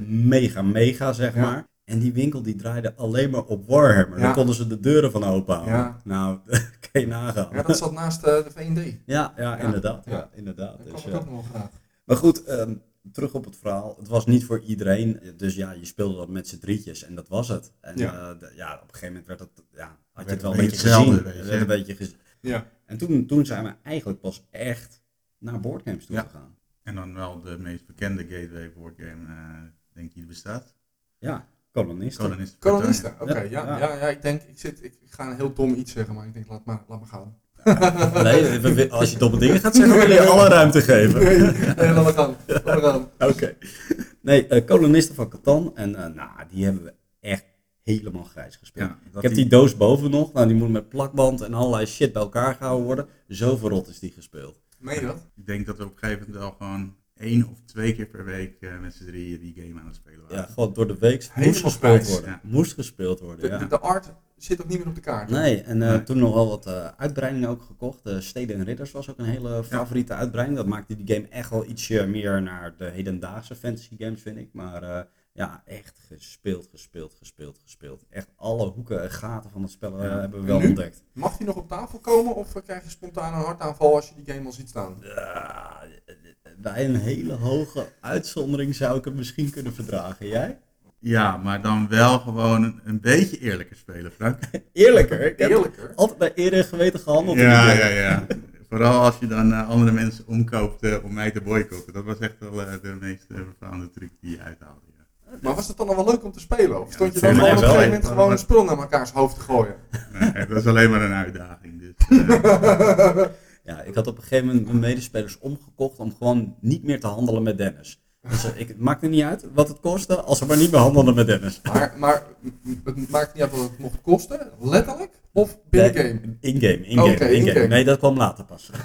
mega, mega, zeg Ja. maar. En die winkel die draaide alleen maar op Warhammer. Ja. Daar konden ze de deuren van openhouden. Ja. Nou, <laughs> kan je nagaan. Ja, dat zat naast eh, de V&D. Ja, ja, Ja. inderdaad. Ja. Ja. inderdaad. Dat Dus, ik ook nog wel graag. Maar goed, ehm, terug op het verhaal. Het was niet voor iedereen. Dus ja, je speelde dat met z'n drietjes en dat was het. En Ja. ja, ja op een gegeven moment werd het, ja, had je het wel een beetje gezien. hetzelfde, weet Het je. werd een beetje gezien. Ja. En toen, toen zijn we eigenlijk pas echt naar boardgames toe Ja. gegaan. En dan wel de meest bekende gateway boardgame, eh denk je die bestaat. Ja, kolonisten. Kolonisten. Kolonisten, oké. Ja, ja, ja. ja. Ja, ik denk, ik, zit, ik ga een heel dom iets zeggen, maar ik denk, laat maar, laat maar gaan. <laughs> Nee, als je domme dingen gaat zeggen, <laughs> wil je alle ruimte geven. Nee, nee, laat maar gaan. Laat maar gaan. <laughs> Oké. Nee, eh, kolonisten van Catan. En eh, nou, die hebben we echt helemaal grijs gespeeld. Ja, ik heb die doos boven nog. Nou, die moet met plakband en allerlei shit bij elkaar gehouden worden. Zo verrot is die gespeeld. Meen je dat? Ik denk dat we op een gegeven moment wel gewoon één of twee keer per week eh, met z'n drieën die game aan het spelen waren. Ja, gewoon door de week moest gespeeld worden. ja. Moest gespeeld De, worden, ja. de, de art zit ook niet meer op de kaart. Nee, en eh, Nee. toen nog wel wat eh, uitbreidingen ook gekocht. De Steden en Ridders was ook een hele favoriete uitbreiding. Dat maakte die game echt wel ietsje meer naar de hedendaagse fantasy games, vind ik. Maar eh, ja, echt gespeeld, gespeeld, gespeeld, gespeeld. Echt alle hoeken en gaten van het spel Ja. hebben we wel nu? ontdekt. Mag die nog op tafel komen of krijg je spontaan een hartaanval als je die game al ziet staan? Ja, bij een hele hoge uitzondering zou ik het misschien kunnen verdragen. Jij? Ja, maar dan wel gewoon een, een beetje eerlijker spelen, Frank. <laughs> Eerlijker. Ik heb Eerlijker. altijd naar eer en geweten gehandeld. Ja, ja, ja. Vooral als je dan eh, andere mensen omkoopt eh, om mij te boycotten. Dat was echt wel eh, de meest vervelende truc die je uithaalde. Ja. Maar was het dan nog wel leuk om te spelen? Of Ja, stond je dan op een gegeven moment gewoon een spul naar mekaars hoofd te gooien? Nee, het was alleen maar een uitdaging. Dus, <laughs> Ja, ik had op een gegeven moment mijn medespelers omgekocht om gewoon niet meer te handelen met Dennis. Dus eh, ik, het maakte niet uit wat het kostte, als ze maar niet meer handelden met Dennis. Maar, maar het maakt niet uit wat het mocht kosten, letterlijk of binnen Nee, game? In-game, in-game, in-game. Nee, dat kwam later pas. <laughs>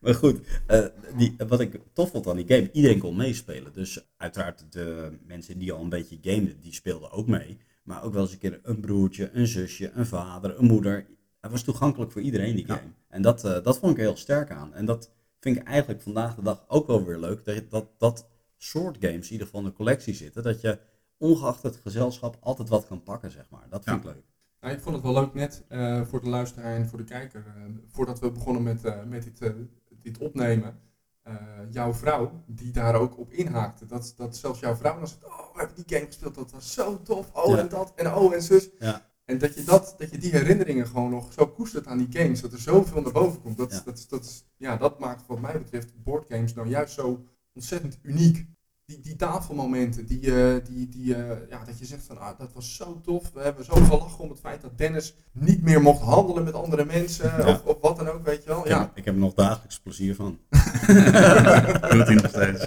maar goed, eh, die, wat ik tof vond aan die game, iedereen kon meespelen. Dus uiteraard de mensen die al een beetje gameden, die speelden ook mee. Maar ook wel eens een keer een broertje, een zusje, een vader, een moeder. Het was toegankelijk voor iedereen, die Ja. game. En dat, eh, dat vond ik heel sterk aan. En dat vind ik eigenlijk vandaag de dag ook wel weer leuk. Dat, dat, dat soort games in ieder geval in de collectie zitten. Dat je ongeacht het gezelschap altijd wat kan pakken, zeg maar. Dat vind Ja. ik leuk. Nou, ik vond het wel leuk net eh, voor de luisteraar en voor de kijker. eh, voordat we begonnen met, eh, met dit, eh, dit opnemen, eh, jouw vrouw, die daar ook op inhaakte. Dat, dat zelfs jouw vrouw dan zegt, oh, we hebben die game gespeeld, dat was zo tof. Oh, Ja. en dat, en oh, en zus. Ja. En dat je, dat, dat je die herinneringen gewoon nog zo koestert aan die games, dat er zoveel naar boven komt. Dat, Ja. dat, dat, ja, dat maakt wat mij betreft boardgames nou juist zo ontzettend uniek. Die, die tafelmomenten, die, eh, die, die, eh, ja, dat je zegt van ah, dat was zo tof. We hebben zo gelachen om het feit dat Dennis niet meer mocht handelen met andere mensen. Ja. Of, of wat dan ook, weet je wel. Ik, Ja, heb, ik heb er nog dagelijks plezier van. <laughs> Doet hij nog steeds.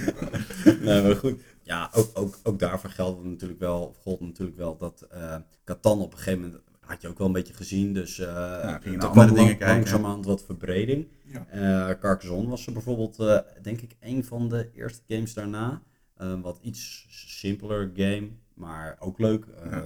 <laughs> nee, maar goed. Ja, ook, ook, ook daarvoor geldt natuurlijk wel, of gold natuurlijk wel dat eh Catan op een gegeven moment had je ook wel een beetje gezien. Dus eh ging naar er andere dingen kijken. langzamerhand wat verbreding. Ja. Eh Carcassonne was er bijvoorbeeld, eh, denk ik, een van de eerste games daarna. Eh, wat iets simpeler game, maar ook leuk. Eh, Ja.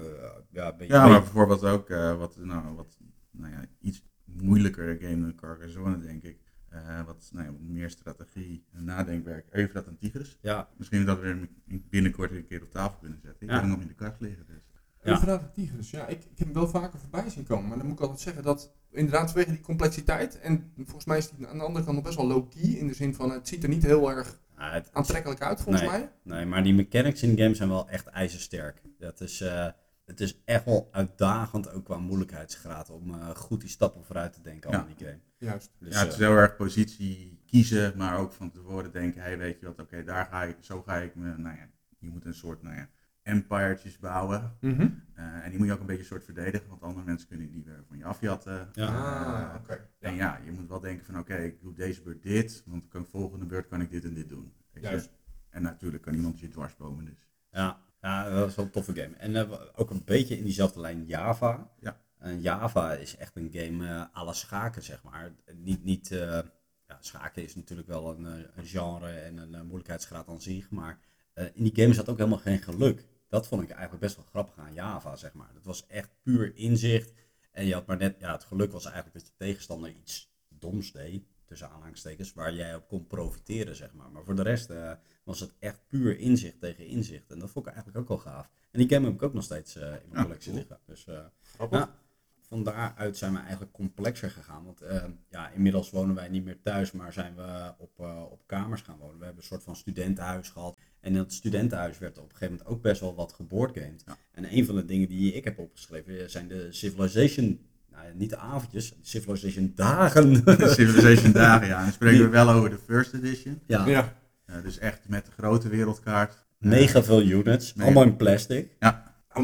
ja, een beetje, Ja, maar bijvoorbeeld ook eh, wat, nou, wat nou ja, iets moeilijker game dan Carcassonne, denk ik. Eh, wat nou ja, wat meer strategie en nadenkwerk. Eufrat en Tigris. ja, Misschien dat we hem binnenkort een keer op tafel kunnen zetten. Ik Ja. heb hem nog in de kast liggen. Dus. Ja. De Tigris. Ja, ik, ik heb hem wel vaker voorbij zien komen. Maar dan moet ik altijd zeggen dat inderdaad vanwege die complexiteit. En volgens mij is die aan de andere kant nog best wel low-key. In de zin van het ziet er niet heel erg het- aantrekkelijk uit volgens Nee. mij. Nee, maar die mechanics in de game zijn wel echt ijzersterk. Dat is, eh, het is echt wel uitdagend, ook qua moeilijkheidsgraad, om eh, goed die stappen vooruit te denken al Ja. in die game. Juist. Dus, ja, het is eh, heel erg positie kiezen, maar ook van tevoren denken, hey, weet je wat, oké, daar ga ik, zo ga ik me, nou ja, je moet een soort, nou ja, empiretjes bouwen. Mhm. Eh, en die moet je ook een beetje soort verdedigen, want andere mensen kunnen die weer van je afjatten. Ja. Ah, oké. En ja, je moet wel denken van, oké, ik doe deze beurt dit, want de volgende beurt kan ik dit en dit doen. Juist. En natuurlijk kan iemand je dwarsbomen dus. ja, ja, dat is wel een toffe game. En eh, ook een beetje in diezelfde lijn Java. Ja. En Java is echt een game eh à la schaken, zeg maar. Niet, niet, eh, ja, schaken is natuurlijk wel een, een genre en een moeilijkheidsgraad aan zich, maar in die game zat ook helemaal geen geluk. Dat vond ik eigenlijk best wel grappig aan Java, zeg maar. Het was echt puur inzicht. En je had maar net, ja, het geluk was eigenlijk dat je tegenstander iets doms deed, tussen aanhalingstekens, waar jij op kon profiteren, zeg maar. Maar voor de rest eh, was het echt puur inzicht tegen inzicht. En dat vond ik eigenlijk ook wel gaaf. En die game heb ik ook nog steeds eh, in mijn Ja, collectie cool. liggen. Dus eh, ja, van daaruit zijn we eigenlijk complexer gegaan. Want ja, inmiddels wonen wij niet meer thuis, maar zijn we op, op kamers gaan wonen. We hebben een soort van studentenhuis gehad. En in dat studentenhuis werd op een gegeven moment ook best wel wat geboardgamed. Ja. En een van de dingen die ik heb opgeschreven zijn de Civilization, nou ja, niet de avondjes, Civilization dagen. <laughs> Civilization dagen, ja. En dan spreken we wel over de first edition. ja, Ja. Eh, dus echt met de grote wereldkaart. mega veel units, Mega. allemaal in plastic. Nou,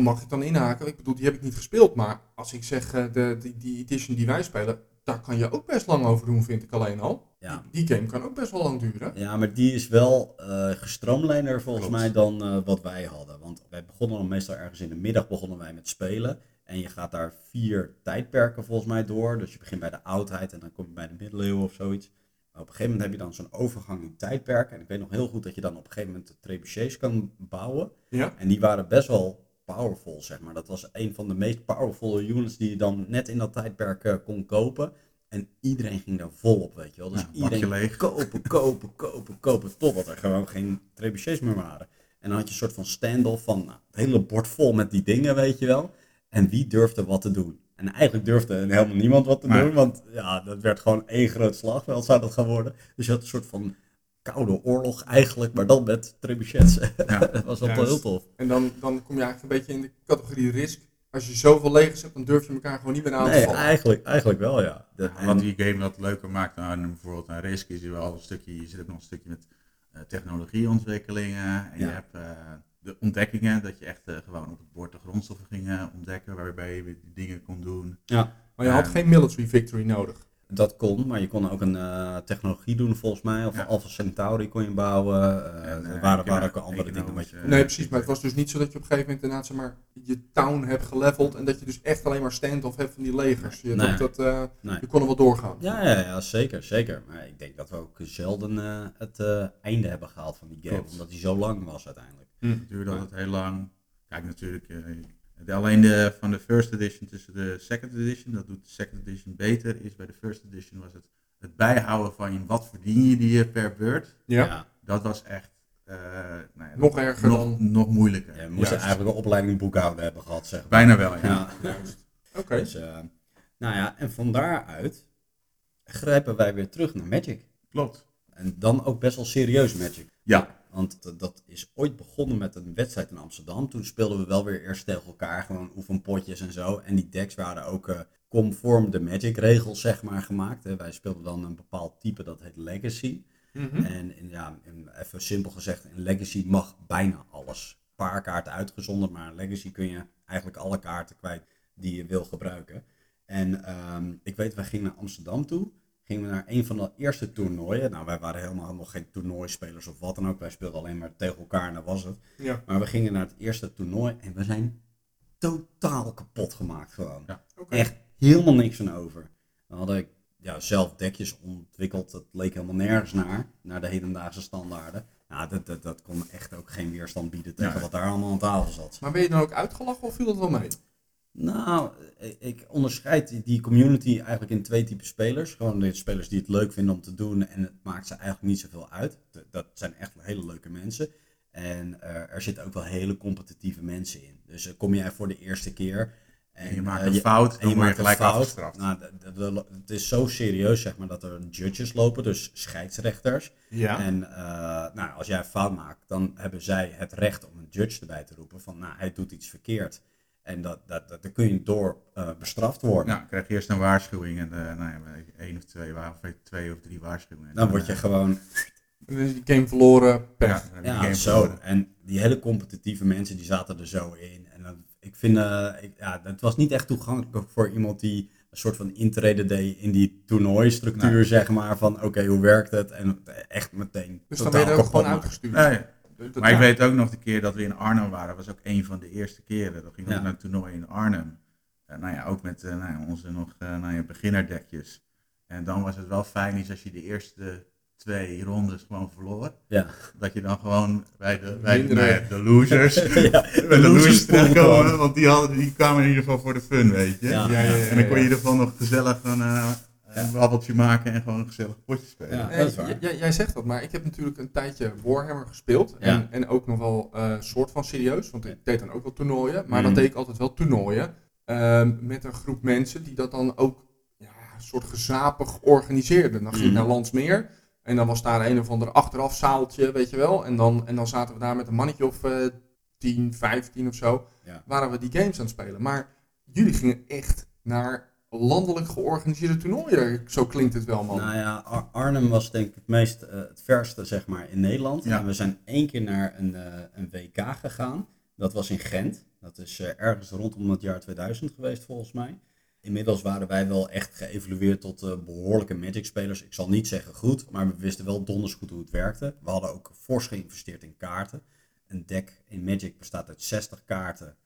mag ik dan inhaken? Ik bedoel, die heb ik niet gespeeld. Maar als ik zeg, eh, de, die, die edition die wij spelen, daar kan je ook best lang over doen, vind ik alleen al. Ja. Die, die game kan ook best wel lang duren. Ja, maar die is wel eh gestroomlijnder volgens Klopt. mij dan eh, wat wij hadden. Want wij begonnen dan meestal ergens in de middag begonnen wij met spelen. En je gaat daar vier tijdperken volgens mij door. Dus je begint bij de oudheid en dan kom je bij de middeleeuwen of zoiets. Maar op een gegeven moment heb je dan zo'n overgang in tijdperken. En ik weet nog heel goed dat je dan op een gegeven moment trebuchets kan bouwen. Ja. En die waren best wel powerful, zeg maar. Dat was een van de meest powerful units die je dan net in dat tijdperk eh, kon kopen. En iedereen ging daar volop, weet je wel. Dus Ja, iedereen leeg. kopen, kopen, <laughs> kopen, kopen. Totdat er gewoon geen trebuchets meer waren. En dan had je een soort van standoff van nou, het hele bord vol met die dingen, weet je wel. En wie durfde wat te doen? En eigenlijk durfde helemaal niemand wat te Maar- doen. Want ja, dat werd gewoon één groot slagveld zou dat gaan worden. Dus je had een soort van koude oorlog eigenlijk, maar dan met trebuchets. <laughs> Ja. dat was wel heel tof. En dan, dan kom je eigenlijk een beetje in de categorie risk. Als je zoveel legers hebt, dan durf je elkaar gewoon niet meer aan te Nee, vallen. eigenlijk, eigenlijk wel, ja. De- wat die game wat leuker maakt dan bijvoorbeeld een Risk is er wel een stukje, je zit ook nog een stukje met eh, technologieontwikkelingen. En je Ja. hebt eh, de ontdekkingen, dat je echt eh, gewoon op het bord de grondstoffen ging ontdekken, waarbij je die dingen kon doen. ja, Maar je had Ja. geen military victory nodig. Dat kon, maar je kon ook een eh, technologie doen volgens mij. Of Ja. Alpha Centauri kon je bouwen. eh, En, er eh, waren, ja, waren ook andere dingen. Wat je, Nee, precies. Maar het was dus niet zo dat je op een gegeven moment inderdaad zeg maar, je town hebt geleveld. En dat je dus echt alleen maar stand-off hebt van die legers. Je, Nee. dat, eh, nee. je kon er wel doorgaan. Ja, ja, ja, zeker, zeker. Maar ik denk dat we ook zelden eh, het eh, einde hebben gehaald van die game. Klopt. Omdat die zo lang was uiteindelijk. Het duurde altijd heel lang. Kijk, natuurlijk, eh, alleen de, van de first edition tussen de second edition, dat doet de second edition beter, is bij de first edition was het het bijhouden van je, wat verdien je die eh, per beurt. Ja. Dat was echt eh, nou ja, Nog erger nog, dan- nog moeilijker. Ja, we moesten Juist. eigenlijk een opleiding boekhouden hebben gehad, zeg maar. Bijna wel, ja. <laughs> Oké. Dus, eh, nou ja, en van daaruit grijpen wij weer terug naar Magic. Klopt. En dan ook best wel serieus Magic. Ja. Want dat is ooit begonnen met een wedstrijd in Amsterdam. Toen speelden we wel weer eerst tegen elkaar, gewoon oefenpotjes en zo. En die decks waren ook uh, conform de Magic regels, zeg maar, gemaakt. Hè. Wij speelden dan een bepaald type, dat heet Legacy. Mhm. En in, ja, in, even simpel gezegd, in Legacy mag bijna alles. Een paar kaarten uitgezonderd, maar in Legacy kun je eigenlijk alle kaarten kwijt die je wil gebruiken. En ehm, ik weet, wij gingen naar Amsterdam toe. Gingen we naar een van de eerste toernooien. Nou, wij waren helemaal nog geen toernooispelers of wat dan ook. Wij speelden alleen maar tegen elkaar en dat was het. Ja. Maar we gingen naar het eerste toernooi en we zijn totaal kapot gemaakt gewoon. Ja. Echt helemaal niks van over. Dan had ik ja, zelf dekjes ontwikkeld. Dat leek helemaal nergens naar. Naar de hedendaagse standaarden. Nou, dat, dat, dat kon echt ook geen weerstand bieden tegen Ja. wat daar allemaal aan tafel zat. Maar ben je dan ook uitgelachen of viel dat wel mee? Nou, ik- onderscheid die- community eigenlijk in twee typen spelers. Gewoon de spelers die het leuk vinden om te doen en het maakt ze eigenlijk niet zoveel uit. Dat zijn echt hele leuke mensen. En eh, er zitten ook wel hele competitieve mensen in. Dus eh, kom jij voor de eerste keer En je maakt eh, een fout, en dan je maakt gelijk fout. afgestraft. Nou, de- de- de- het is zo serieus zeg maar, dat er judges lopen, dus scheidsrechters. Ja. En nou, als jij een fout maakt, dan hebben zij het recht om een judge erbij te roepen van nou, hij doet iets verkeerd. En dat, dat, dat, daar kun je door eh, bestraft worden. Nou, krijg je eerst een waarschuwing en eh, nou één of twee, of twee of drie waarschuwingen. Dan word je eh, gewoon, Dan is die game verloren, pech. ja, je ja, game zo. verloren. En die hele competitieve mensen, die zaten er zo in. En dan, ik vind, eh, ik, ja, het was niet echt toegankelijk voor iemand die een soort van intrede deed in die toernooistructuur, Nee. zeg maar. Van oké, hoe werkt het? En echt meteen Dus dan ben je er ook gewoon uitgestuurd. Nee, maar ik weet ook nog de keer dat we in Arnhem waren, was ook een van de eerste keren. Dat ging Ja. ook naar een toernooi in Arnhem. En nou ja, ook met eh, nou ja, onze nog eh, nou ja, beginnerdekjes. En dan was het wel fijn is als je de eerste twee rondes gewoon verloor. Ja. Dat je dan gewoon bij de, bij de, nou de losers, <laughs> ja, bij de losers losers pool terechtkomen. gewoon. Want die, hadden, die kwamen in ieder geval voor de fun, weet je. Ja. Ja, ja, ja, En dan kon je in ieder geval nog gezellig een, eh, een babbeltje maken en gewoon een gezellig potje spelen. Ja. Nee, dat is waar. j- jij zegt dat, maar ik heb natuurlijk een tijdje Warhammer gespeeld. Ja. En, en ook nog wel eh soort van serieus, want ik deed dan ook wel toernooien. Maar dan Mhm. deed ik altijd wel toernooien ehm, met een groep mensen die dat dan ook ja, een soort gezapig organiseerden. Dan ging ik Mhm. naar Landsmeer en dan was daar een of ander achteraf zaaltje, weet je wel. En dan, en dan zaten we daar met een mannetje of eh 10, 15 of zo, Ja. waren we die games aan het spelen. Maar jullie gingen echt naar landelijk georganiseerde toernooien. Zo klinkt het wel, man. Nou ja, Ar- Arnhem was denk ik het meest, eh, het verste zeg maar in Nederland. Ja. En we zijn één keer naar een, eh, een WK gegaan. Dat was in Gent. Dat is eh, ergens rondom het jaar 2000 geweest volgens mij. Inmiddels waren wij wel echt geëvolueerd tot eh, behoorlijke Magic spelers. Ik zal niet zeggen goed, maar we wisten wel donders goed hoe het werkte. We hadden ook fors geïnvesteerd in kaarten. Een deck in Magic bestaat uit 60 kaarten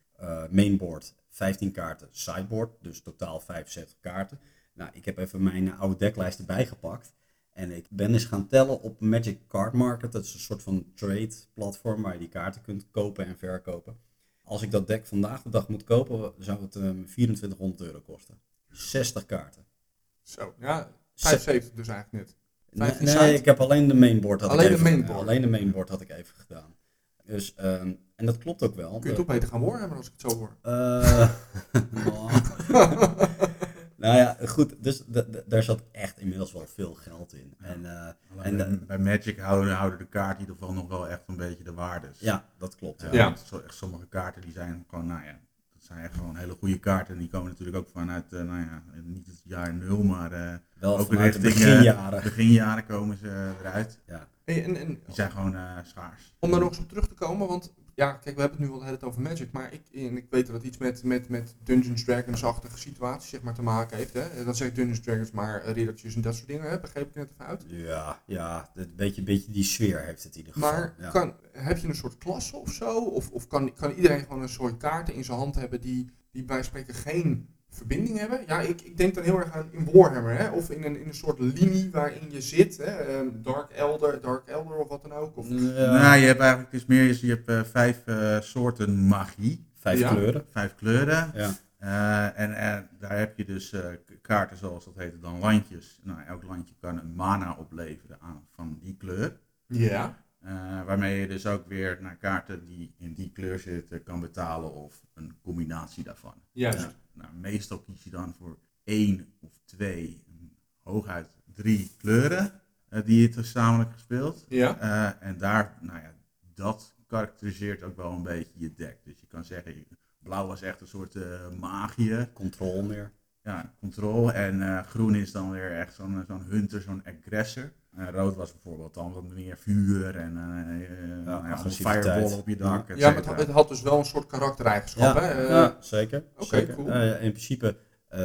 mainboard, 15 kaarten sideboard, dus totaal 75 kaarten. Nou, ik heb even mijn oude decklijst erbij gepakt. En ik ben eens gaan tellen op Magic Card Market. Dat is een soort van trade platform waar je die kaarten kunt kopen en verkopen. Als ik dat deck vandaag de dag moet kopen, zou het ehm 2400 euro kosten. 60 kaarten. Zo, ja, Ze- 75 dus eigenlijk net. Nee, 15 nee, ik heb alleen de mainboard had Alleen ik de mainboard? Alleen de mainboard had ik even gedaan. Dus, ehm, en dat klopt ook wel. Kun je toch beter gaan Warhammer als ik het zo hoor. Eh, <laughs> <laughs> nou ja, goed. Dus daar zat echt inmiddels wel veel geld in. En eh, En, bij- bij Magic houden, houden de kaarten in ieder geval nog wel echt een beetje de waardes. ja, dat klopt. Ja. Ja, want echt sommige kaarten die zijn gewoon, nou ja, dat zijn echt gewoon hele goede kaarten. En die komen natuurlijk ook vanuit, eh, nou ja, niet het jaar nul, maar eh Wel Ook vanuit de richting, eh, beginjaren. beginjaren komen ze eruit. ja. Hey, en, en Die zijn gewoon eh, schaars. om daar nog eens op terug te komen, want ja, kijk, we hebben het nu hele tijd over Magic, maar ik, en ik weet dat het iets met, met, met Dungeons Dragons-achtige situaties zeg maar, te maken heeft. Hè? Dat zeg ik Dungeons Dragons, maar uh, riddertjes en dat soort dingen, hè? begreep ik net even uit. Ja, ja, een beetje, beetje die sfeer heeft het in ieder geval. Maar ja. kan, heb je een soort klasse of zo? Of, of kan, kan iedereen gewoon een soort kaarten in zijn hand hebben die, die bij spreken geen verbinding hebben? Ja, ik, ik denk dan heel erg aan in Warhammer, hè? of in een, in een soort linie waarin je zit. Hè? Ehm, Dark Elder, Dark Elder of wat dan ook. Of, Ja, Nou, je hebt eigenlijk dus meer, je hebt eh, vijf eh, soorten magie. vijf Ja. kleuren. Vijf kleuren. Ja. Eh, en daar heb je dus eh, kaarten zoals dat heet dan landjes. Nou, elk landje kan een mana opleveren aan, van die kleur. Ja. Eh, waarmee je dus ook weer naar kaarten die in die kleur zitten kan betalen of een combinatie daarvan. Juist. Ja, nou, meestal kies je dan voor één of twee, hooguit drie kleuren. die het gezamenlijk gespeeld. Ja. en daar, nou ja, dat karakteriseert ook wel een beetje je deck. Dus je kan zeggen, blauw was echt een soort uh, magie. Control meer. Ja, control. En groen is dan weer echt zo'n zo'n hunter, zo'n aggressor. En rood was bijvoorbeeld dan wat meer vuur en uh, ja, nou fireball op je dak. Ja, maar het, het, had dus wel een soort karaktereigenschap, ja, hè? ja, zeker. Oké, cool. in principe,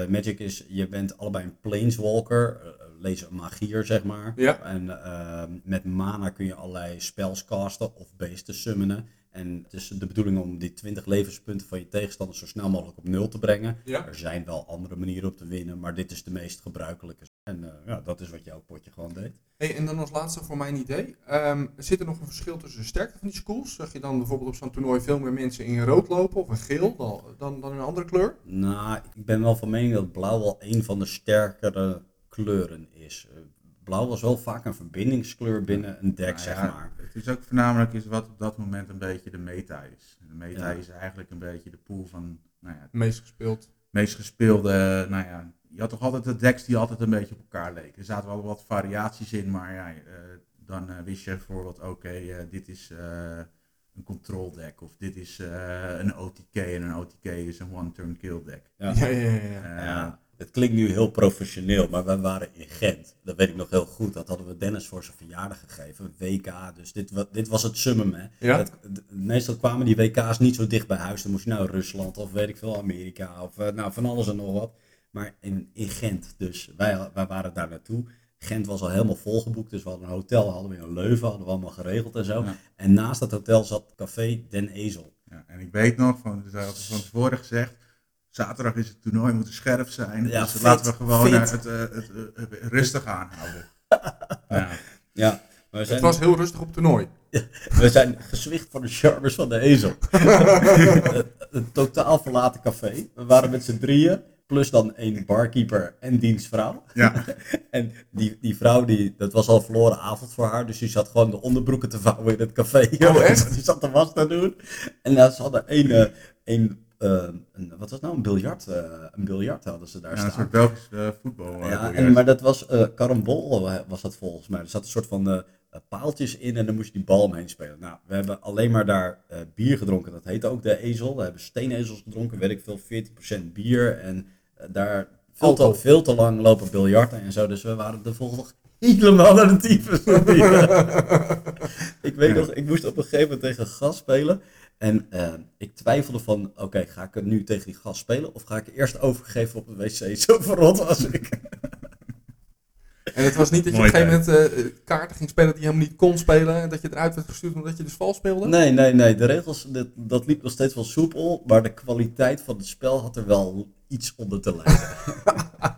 Magic is, je bent allebei een planeswalker, lees een magier, zeg maar. Ja. En ehm, met mana kun je allerlei spells casten of beesten summonen. En het is de bedoeling om die 20 levenspunten van je tegenstander zo snel mogelijk op nul te brengen. Ja. Er zijn wel andere manieren op te winnen, maar dit is de meest gebruikelijke. En uh, ja, dat is wat jouw potje gewoon deed. Hey, en dan als laatste voor mijn idee. Um, zit er nog een verschil tussen de sterkte van die schools? Zag je dan bijvoorbeeld op zo'n toernooi veel meer mensen in rood lopen of een geel dan, dan, dan een andere kleur? Nou, ik ben wel van mening dat blauw wel een van de sterkere kleuren is. Uh, blauw was wel vaak een verbindingskleur binnen een deck, Nou zeg maar. Het is ook voornamelijk is wat op dat moment een beetje de meta is. De meta Ja. is eigenlijk een beetje de pool van nou ja, het Meest gespeeld. meest gespeelde. Nou ja, je had toch altijd de decks die altijd een beetje op elkaar leken. Er zaten wel wat variaties in, maar ja, eh, dan eh, wist je bijvoorbeeld, oké, eh, dit is eh, een control deck. Of dit is eh, een OTK en een OTK is een one-turn kill deck. Ja. Ja, ja, ja. ja. Ja, het klinkt nu heel professioneel, maar wij waren in Gent. Dat weet ik nog heel goed. Dat hadden we Dennis voor zijn verjaardag gegeven. WK, dus dit, dit was het summum. Hè. Meestal kwamen die WK's niet zo dicht bij huis. Dan moest je nou Rusland of weet ik veel, Amerika of nou, van alles en nog wat. Maar in, in Gent, dus wij, wij waren daar naartoe. Gent was al helemaal volgeboekt, dus we hadden een hotel hadden we in Leuven, hadden we allemaal geregeld en zo. Ja. En naast dat hotel zat Café Den Ezel. Ja, en ik weet nog, van, ze hadden van tevoren gezegd, zaterdag is het toernooi, moet scherp zijn. Ja, dus fit, laten we gewoon fit. eh, het, eh, het, rustig aanhouden. <laughs> ja. Ja, Het was heel rustig op het toernooi. <laughs> we zijn gezwicht van de charmers van de ezel. <laughs> een totaal verlaten café. We waren met z'n drieën, plus dan één barkeeper en dienstvrouw. Ja. <laughs> En die, die vrouw, die, dat was al een verloren avond voor haar, dus die zat gewoon de onderbroeken te vouwen in het café. Oh, <laughs> echt? Die zat de was te doen. En uh, ze hadden één, eh, één eh, een, wat was nou, een biljart, eh, een biljart hadden ze daar Ja, een staan. soort Belgisch voetbal. Ja, en, maar dat was carambol, eh, was dat volgens mij. Er zat een soort van paaltjes in en dan moest je die bal omheen spelen. Nou, we hebben alleen maar daar bier gedronken. Dat heette ook de ezel. We hebben steenezels gedronken, weet ik veel, 14% bier. En daar veel te, veel te lang lopen biljarten en zo. Dus we waren de volgende <laughs> helemaal naar de tyfus. <laughs> ik weet nog, ik moest op een gegeven moment tegen een gast spelen. En eh, ik twijfelde van, oké, ga ik nu tegen die gast spelen? Of ga ik eerst overgeven op de wc? <laughs> Zo verrot was ik. En het was niet dat je op een gegeven moment eh, kaarten ging spelen die je helemaal niet kon spelen. En dat je eruit werd gestuurd omdat je dus vals speelde. Nee, nee, nee. De regels, dat, dat liep nog steeds wel soepel. Maar de kwaliteit van het spel had er wel iets onder te lijden.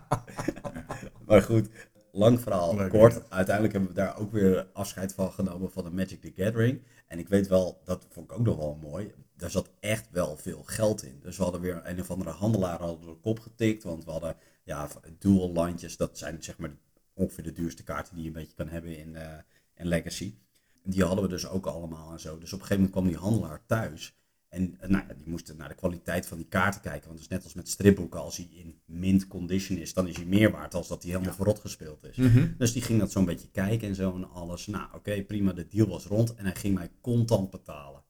<laughs> maar goed, lang verhaal Leuk, kort. ja. Uiteindelijk hebben we daar ook weer afscheid van genomen van de Magic the Gathering. En ik weet wel, dat vond ik ook nog wel mooi. Daar zat echt wel veel geld in. Dus we hadden weer een of andere handelaar hadden de kop getikt. Want we hadden ja, dual landjes. Dat zijn zeg maar ongeveer de duurste kaarten die je een beetje kan hebben in, eh, in Legacy. Die hadden we dus ook allemaal en zo. Dus op een gegeven moment kwam die handelaar thuis. En eh, nou, ja, die moesten naar de kwaliteit van die kaarten kijken. Want het is net als met stripboeken. Als hij in mint condition is, dan is hij meer waard als dat hij helemaal verrot gespeeld is. Mhm. Dus die ging dat zo'n beetje kijken en zo en alles. Nou, oké, prima, de deal was rond. En hij ging mij contant betalen.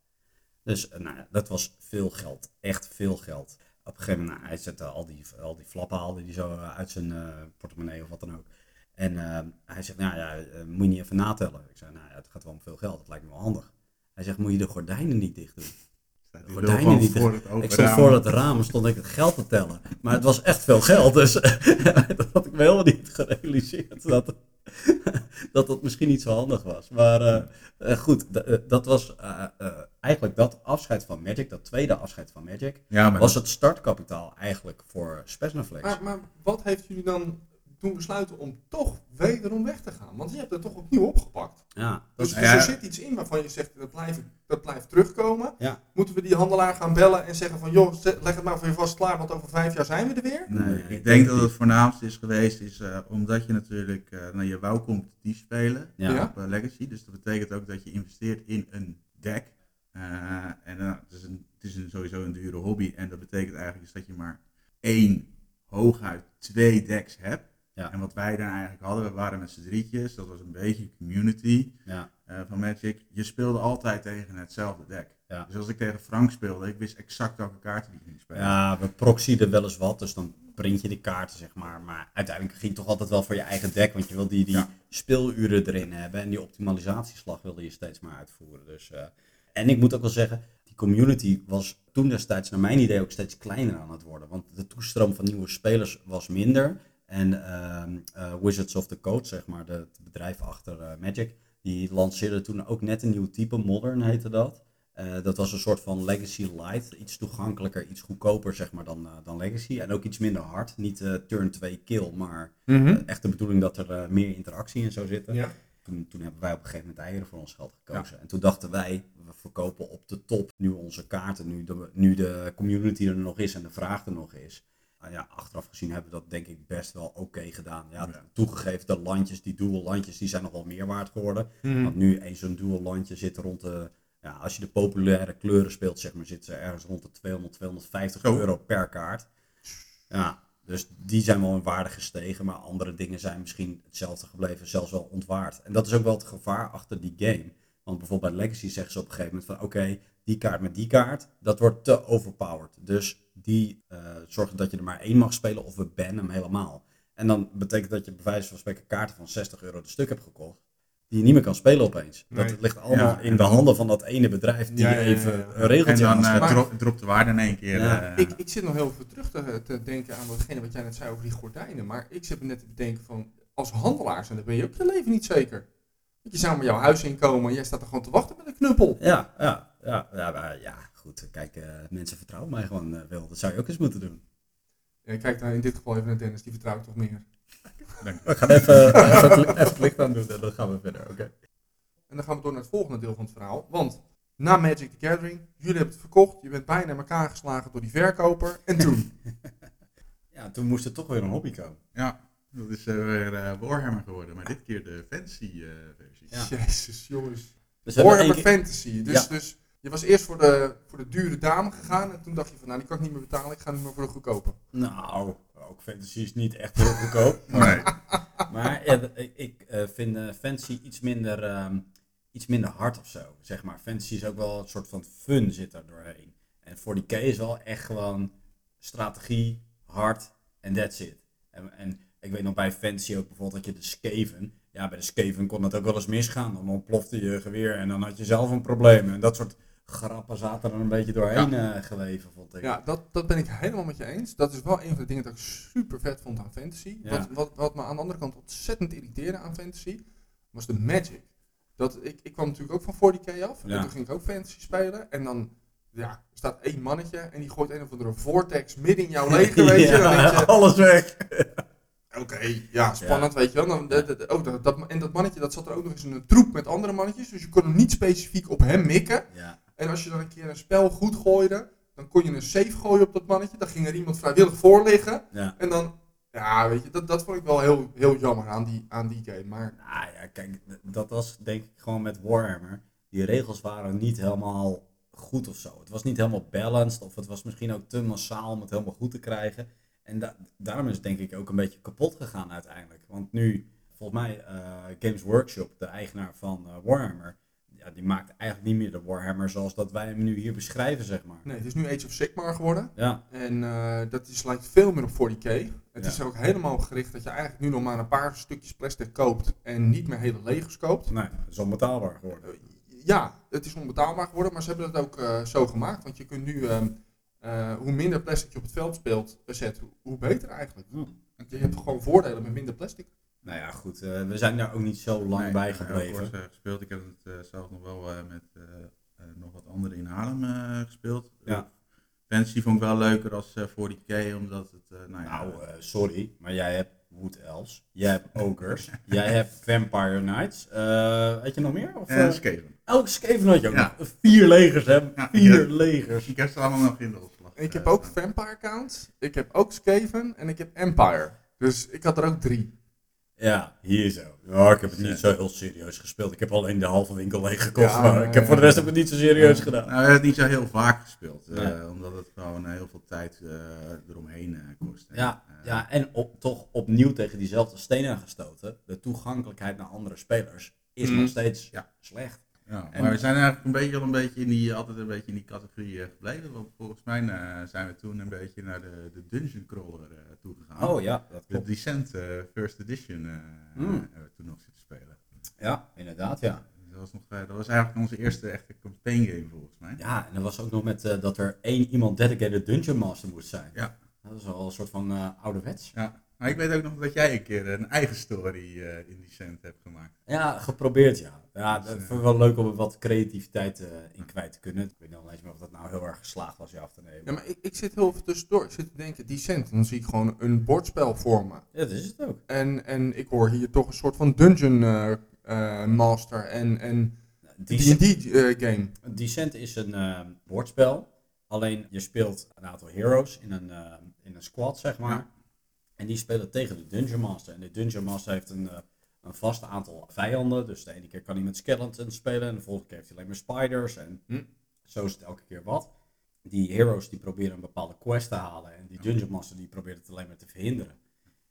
Dus eh, nou, ja, dat was veel geld. Echt veel geld. Op een gegeven moment, nou, hij zette al die, al die flappen haalde die zo uit zijn portemonnee of wat dan ook. En eh, hij zegt, nou ja, eh, moet je niet even natellen? Ik zei, nou ja, het gaat wel om veel geld, dat lijkt me wel handig. Hij zegt, moet je de gordijnen niet dicht doen? Wil gordijnen niet voor dicht. het Ik stond raam. voor het raam, stond ik het geld te tellen. Maar het was echt veel geld, dus <laughs> dat had ik me helemaal niet gerealiseerd. Dat, dat dat misschien niet zo handig was. Maar eh, eh, goed, dat was eigenlijk dat afscheid van Magic, dat tweede afscheid van Magic, Ja, maar was het startkapitaal eigenlijk voor Spesnaflex. Maar, maar wat heeft jullie dan doen besluiten om toch wederom weg te gaan? Want je hebt het toch opnieuw opgepakt. Ja, Dus, dus er zit iets in waarvan je zegt dat blijft, dat blijft terugkomen. Ja. Moeten we die handelaar gaan bellen en zeggen van joh, leg het maar voor je vast klaar, want over vijf jaar zijn we er weer? Nee, ik denk dat het voornaamste is geweest, is eh, omdat je natuurlijk eh naar je wou competitief spelen ja. Op eh, Legacy. Dus dat betekent ook dat je investeert in een deck. Eh, en het is, een, het is een, sowieso een dure hobby. En dat betekent eigenlijk dat je maar één, hooguit twee decks hebt. Ja. En wat wij dan eigenlijk hadden, we waren met z'n drietjes, dat was een beetje community Ja. eh, van Magic. Je speelde altijd tegen hetzelfde deck. Ja. Dus als ik tegen Frank speelde, ik wist exact welke kaarten die ging spelen. Ja, we proxyden wel eens wat, dus dan print je die kaarten, zeg maar. Maar uiteindelijk ging het toch altijd wel voor je eigen deck, want je wil die, die speeluren erin hebben en die optimalisatieslag wilde je steeds maar uitvoeren. Dus, eh, en ik moet ook wel zeggen, die community was toen destijds naar mijn idee ook steeds kleiner aan het worden. Want de toestroom van nieuwe spelers was minder. En ehm, eh, Wizards of the Coast, zeg maar, de, het bedrijf achter eh, Magic, die lanceerde toen ook net een nieuw type, Modern heette dat. Eh, dat was een soort van Legacy Light. Iets toegankelijker, iets goedkoper zeg maar, dan, dan Legacy. En ook iets minder hard. Niet turn 2 kill, maar eh, echt de bedoeling dat er meer interactie in zou zitten. Ja. Toen, toen hebben wij op een gegeven moment eieren voor ons geld gekozen. En toen dachten wij, we verkopen op de top nu onze kaarten. Nu de, nu de community er nog is en de vraag er nog is. Ja, achteraf gezien hebben we dat denk ik best wel oké gedaan. Ja, Ja. Toegegeven, de landjes, die dual landjes, die zijn nog wel meer waard geworden. Want nu een zo'n dual landje zit rond de... Ja, als je de populaire kleuren speelt, zeg maar, zit ze ergens rond de 200, 250 Zo. euro per kaart. Ja, dus die zijn wel in waarde gestegen, maar andere dingen zijn misschien hetzelfde gebleven, zelfs wel ontwaard. En dat is ook wel het gevaar achter die game. Want bijvoorbeeld bij Legacy zeggen ze op een gegeven moment van oké, die kaart met die kaart, dat wordt te overpowered. Dus die eh zorgen dat je er maar één mag spelen of we bannen hem helemaal. En dan betekent dat je bij wijze van spreken kaarten van 60 euro de stuk hebt gekocht. Die je niet meer kan spelen opeens. Nee. Dat ligt allemaal Ja, in en de handen van dat ene bedrijf die Ja, ja, ja, even een regeltje En dan eh, dropt de waarde in één keer. Ja. eh, Ik, ik zit nog heel veel terug te, te denken aan watgene wat jij net zei over die gordijnen. Maar ik zit me net te bedenken van, als handelaar zijn, dan ben je ook je leven niet zeker. Want je zou maar jouw huis inkomen en jij staat er gewoon te wachten met een knuppel. Ja, ja, ja, ja, maar ja, goed. Kijk, eh, mensen vertrouwen mij gewoon eh, wel. Dat zou je ook eens moeten doen. Ja, kijk dan in dit geval even naar Dennis, die vertrouw ik toch meer. We gaan even, even, li- even het licht aan doen en dan gaan we verder. Oké. En dan gaan we door naar het volgende deel van het verhaal. Want na Magic the Gathering, jullie hebben het verkocht, je bent bijna in elkaar geslagen door die verkoper. En toen? <laughs> Ja, toen moest er toch weer een hobby komen. Ja, dat is eh, weer eh, Warhammer geworden, maar dit keer de fancy eh, versie. Ja. Jezus, jongens. Dus Warhammer keer- Fantasy. Dus, Ja. dus je was eerst voor de, voor de dure dame gegaan en toen dacht je van, nou die kan ik niet meer betalen, ik ga nu maar voor de goedkope. Nou, ook fantasy is niet echt heel goedkoop. <laughs> Maar, Nee. maar ja, ik, eh, vind eh, fantasy iets minder, ehm, iets minder hard of zo. Zeg maar. Fantasy is ook wel een soort van fun zit er doorheen. En 40k is wel echt gewoon strategie, hard en that's it. En, en ik weet nog bij fantasy ook bijvoorbeeld dat je de Skaven. Ja, bij de Skaven kon het ook wel eens misgaan. Dan ontplofte je geweer en dan had je zelf een probleem. En dat soort grappen zaten er een beetje doorheen eh, geweven, vond ik. Ja, dat, dat ben ik helemaal met je eens. Dat is wel een van de dingen dat ik super vet vond aan fantasy. Ja. Wat, wat, wat me aan de andere kant ontzettend irriteerde aan fantasy, was de magic. Dat, ik, ik kwam natuurlijk ook van 40k af. Ja. En toen ging ik ook fantasy spelen. En dan ja, staat één mannetje en die gooit een of andere vortex midden in jouw <laughs> leger, weet je. Dan denk je, alles weg. <laughs> Oké, ja, spannend, weet je wel. Dan, de- de- de- oh, dat, dat, en dat mannetje, dat zat er ook nog eens in een troep met andere mannetjes. Dus je kon hem niet specifiek op hem mikken. Ja. En als je dan een keer een spel goed gooide, dan kon je een save gooien op dat mannetje. Dan ging er iemand vrijwillig voor liggen. Ja. En dan, ja, weet je, dat, dat vond ik wel heel, heel jammer aan die, aan die game. Maar Nou ja, kijk, dat was denk ik gewoon met Warhammer. Die regels waren niet helemaal goed of zo. Het was niet helemaal balanced of het was misschien ook te massaal om het helemaal goed te krijgen. En da- daarom is het denk ik ook een beetje kapot gegaan uiteindelijk. Want nu, volgens mij, eh, Games Workshop, de eigenaar van eh, Warhammer, ja, die maakt eigenlijk niet meer de Warhammer zoals dat wij hem nu hier beschrijven, zeg maar. nee, het is nu Age of Sigmar geworden. Ja, En eh, dat is, lijkt veel meer op 40k. Het Ja. is ook helemaal gericht dat je eigenlijk nu nog maar een paar stukjes plastic koopt. En niet meer hele legers koopt. nee, het is onbetaalbaar geworden. ja, het is onbetaalbaar geworden, maar ze hebben het ook eh, zo gemaakt. Want je kunt nu, ehm, eh, hoe minder plastic je op het veld speelt, eh, zet, hoe, beter eigenlijk. Hm. Want je hebt gewoon voordelen met minder plastic. Nou ja, goed, eh, we zijn daar ook niet zo lang Nee, bij ik heb gebleven. eh, gespeeld. Ik heb het eh, zelf nog wel eh, met nog wat anderen in Haarlem eh, gespeeld. Ja. Fantasy vond ik wel leuker als eh 40k, omdat het, eh, nou ja, Nou, eh, sorry, maar jij hebt Wood Elves, jij hebt <laughs> Ogres, jij hebt Vampire Knights. Eh weet je nog meer? Of, en eh, Skaven. oh, Skaven had je ook Ja. nog. Vier legers, hè? Ja, Vier ja. legers. Ik heb ze allemaal nog in de opslag. Ik heb ook. Vampire Count, ik heb ook Skaven en ik heb Empire. Dus ik had er ook drie. Ja, hier zo. Ja, ik heb het Ja. niet zo heel serieus gespeeld. Ik heb alleen de halve winkel leeg gekocht. Ja, maar ik heb voor de rest ook niet zo serieus Nou, gedaan. we hebben het niet zo heel vaak gespeeld, eh, omdat het gewoon eh, heel veel tijd eromheen kost. Ja, ja en op, toch opnieuw tegen diezelfde stenen gestoten. De toegankelijkheid naar andere spelers is Mhm. nog steeds Ja. slecht. Ja, En- maar we zijn eigenlijk een beetje, al een beetje in die, altijd een beetje in die categorie eh, gebleven. Want volgens mij eh, zijn we toen een beetje naar de, de dungeon crawler uh, toegegaan. Oh ja, dat De klopt. Descent eh, First Edition Hmm. hebben we toen nog zitten spelen. Ja, inderdaad, ja. Dat was, nog, dat was eigenlijk onze eerste echte campaign game volgens mij. Ja, en er was ook nog met dat er één iemand dedicated dungeon master moest zijn. Ja. Dat is wel een soort van ouderwets. Ja. Maar ik weet ook nog dat jij een keer een eigen story eh, in Descent hebt gemaakt. Ja, geprobeerd ja. Ja, Dus, dat vind ik wel leuk om er wat creativiteit eh, in kwijt te kunnen. Ik weet nog niet eens meer of dat nou heel erg geslaagd was, ja of te nemen. Ja, maar ik, ik zit heel even tussendoor. Ik zit te denken, Descent, dan zie ik gewoon een bordspel voor me. Ja, dat is het ook. En, en ik hoor hier toch een soort van dungeon eh, eh, master en, en Descent, D&D eh, game. Descent is een bordspel. Alleen je speelt een aantal heroes in een, in een squad, zeg maar. Ja. En die spelen tegen de Dungeon Master. En de Dungeon Master heeft een, eh, een vast aantal vijanden. Dus de ene keer kan hij met skeletons spelen. En de volgende keer heeft hij alleen maar spiders. En Hm. zo is het elke keer wat. Die heroes die proberen een bepaalde quest te halen. En die Dungeon Master die probeert het alleen maar te verhinderen.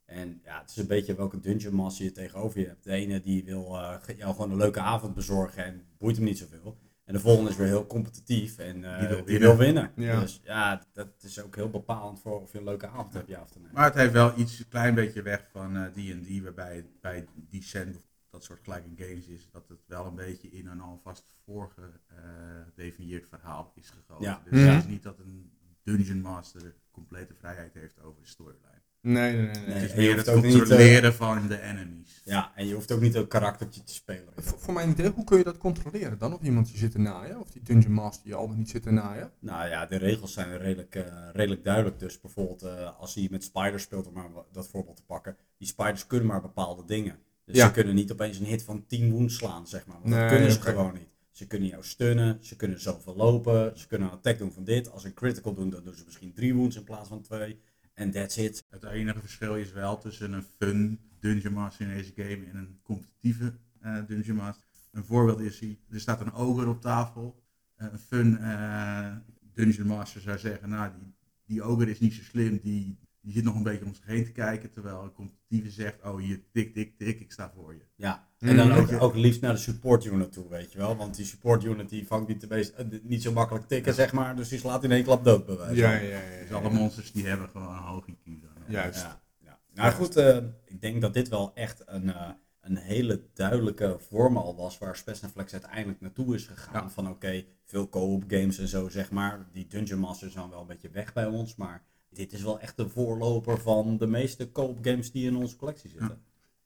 En ja, het is een beetje welke Dungeon Master je tegenover je hebt. De ene die wil eh, jou gewoon een leuke avond bezorgen en boeit hem niet zoveel. En de volgende is weer heel competitief en eh, Die die, wil wil, winnen. Ja. Dus ja, dat is ook heel bepalend voor of je een leuke avond hebt, ja of nee. Maar het heeft wel iets een klein beetje weg van eh, D&D, waarbij het bij Descent of dat soort gelijke games is, dat het wel een beetje in een alvast voorgedefinieerd verhaal is gegoten. Ja. Dus het is niet dat een Dungeon Master complete vrijheid heeft over de storyline. Nee, nee, nee. nee. Nee. Het is en je meer hoeft het ook niet, eh, controleren van de enemies. Ja, en je hoeft ook niet een karaktertje te spelen. Voor, voor mijn idee, hoe kun je dat controleren dan? Of iemand je zit te naaien? Of die dungeon master je al dan niet zit te naaien? Nou ja, de regels zijn redelijk, eh, redelijk duidelijk. Dus bijvoorbeeld eh, als hij met spiders speelt, om maar dat voorbeeld te pakken. Die spiders kunnen maar bepaalde dingen. Dus Ja. ze kunnen niet opeens een hit van 10 wounds slaan, zeg maar. Want Nee, dat kunnen ze gewoon niet. Ze kunnen jou stunnen, ze kunnen zoveel lopen, ze kunnen een attack doen van dit. Als ze een critical doen, dan doen ze misschien 3 wounds in plaats van 2. En that's it. Het enige verschil is wel tussen een fun Dungeon Master in deze game en een competitieve eh, Dungeon Master. Een voorbeeld is, er staat een ogre op tafel. Eh, een fun eh, Dungeon Master zou zeggen, nou die, die ogre is niet zo slim, die, die zit nog een beetje om zich heen te kijken. Terwijl een competitieve zegt, oh hier, tik, tik, tik, ik sta voor je. Ja, en dan Mm. ook, ook liefst naar de support unit toe, weet je wel. Want die support unit die vangt niet, de meest, eh, niet zo makkelijk tikken, zeg maar. Dus die slaat in één klap dood, bij wijze van. Ja, ja, ja. Dus alle monsters die hebben gewoon een hoog IQ dan. Juist. Ja, ja. Nou goed, eh, ik denk dat dit wel echt een, eh, een hele duidelijke vorm al was waar Spes Flex uiteindelijk naartoe is gegaan. Ja. Van oké, veel co-op games en zo zeg maar. Die Dungeon Masters zijn wel een beetje weg bij ons, maar dit is wel echt de voorloper van de meeste co-op games die in onze collectie zitten.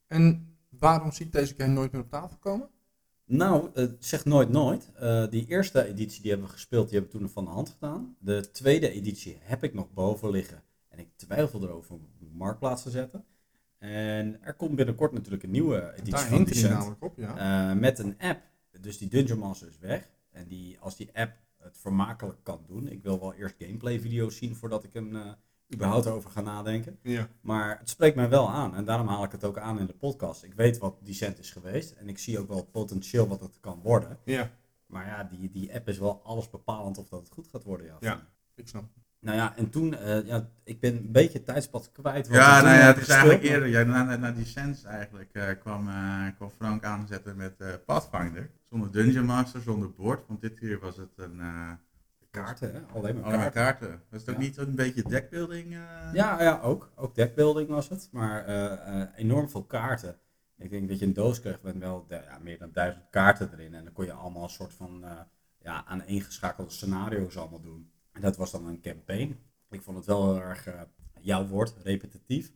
En waarom zie ik deze game nooit meer op tafel komen? Nou, het zegt nooit nooit. Eh, die eerste editie die hebben we gespeeld, die hebben we toen van de hand gedaan. De tweede editie heb ik nog boven liggen. En ik twijfel erover om op de marktplaats te zetten. En er komt binnenkort natuurlijk een nieuwe editie Daar van hij namelijk op, ja. Eh, met een app. Dus die Dungeon Master is weg. En die, als die app het vermakelijk kan doen. Ik wil wel eerst gameplay video's zien voordat ik hem eh, überhaupt over ga nadenken. ja. Maar het spreekt mij wel aan. En daarom haal ik het ook aan in de podcast. Ik weet wat Descent is geweest. En ik zie ook wel het potentieel wat het kan worden. Ja, Maar ja, die, die app is wel alles bepalend of dat het goed gaat worden. Ja. Ja. ik snap. Nou ja, en toen, eh, ja, ik ben een beetje tijdspad kwijt. Ja, nou ja, het is gespeeld, eigenlijk maar- eerder. Ja, na, na, na die Sense eigenlijk eh, kwam, eh, kwam Frank aanzetten met Pathfinder. Zonder Dungeon Master, zonder bord. Want dit keer was het een... eh Kaarten, hè? alleen maar Allemaal kaarten. kaarten. Was het ook Ja. niet een beetje deckbuilding? eh? Ja, ja ook. Ook deckbuilding was het. Maar eh, eh, enorm veel kaarten. Ik denk dat je een doos kreeg met wel ja, meer dan duizend kaarten erin. En dan kon je allemaal een soort van uh, ja, aaneengeschakelde scenario's allemaal doen. En dat was dan een campaign. Ik vond het wel heel erg, uh, jouw woord, repetitief.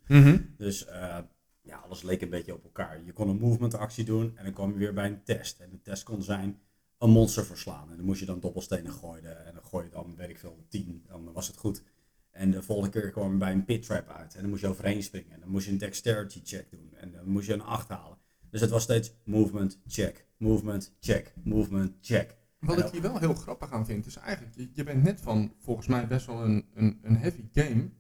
Dus uh, ja, alles leek een beetje op elkaar. Je kon een movement actie doen en dan kwam je weer bij een test. En de test kon zijn een monster verslaan. En dan moest je dan dobbelstenen gooien. En dan gooi je dan, weet ik veel, tien. Dan was het goed. En de volgende keer kwam je bij een pit trap uit. En dan moest je overheen springen. En dan moest je een dexterity check doen. En dan moest je een 8 halen. Dus het was steeds movement, check, movement, check, movement, check. Wat ik hier wel heel grappig aan vind, is eigenlijk, je, je bent net van volgens mij best wel een, een, een heavy game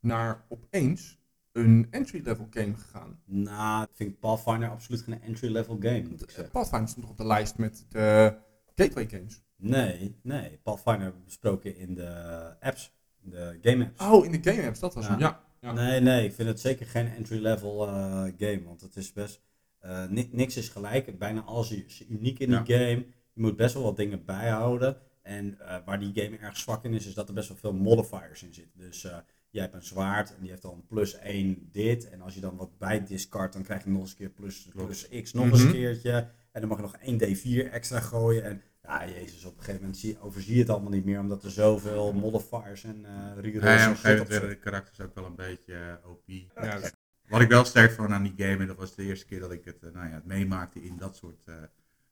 naar opeens een entry-level game gegaan. Nou, ik vind Pathfinder absoluut geen entry-level game, moet ik zeggen. Pathfinder stond nog op de lijst met de gateway games. Nee, nee. Pathfinder hebben we besproken in de apps De game apps. Oh, in de game apps, dat was Ja. hem. Ja. ja. Nee, nee, ik vind het zeker geen entry-level eh, game. Want het is best. eh, ni- niks is gelijk. Bijna alles is uniek in die game. Je moet best wel wat dingen bijhouden. En eh, waar die game erg zwak in is, is dat er best wel veel modifiers in zitten. Dus eh jij hebt een zwaard en die heeft dan plus 1 dit. En als je dan wat bij discard, dan krijg je nog eens een keer plus, plus x nog eens Mhm. een keertje. En dan mag je nog 1d4 extra gooien. En ja, jezus, op een gegeven moment zie, overzie je het allemaal niet meer. Omdat er zoveel modifiers en eh Ja, rerolls ja, op moment werden de karakters ook wel een beetje eh, OP. Ja, Wat ik wel sterk vond aan die game, en dat was de eerste keer dat ik het, eh, nou ja, het meemaakte in dat soort eh,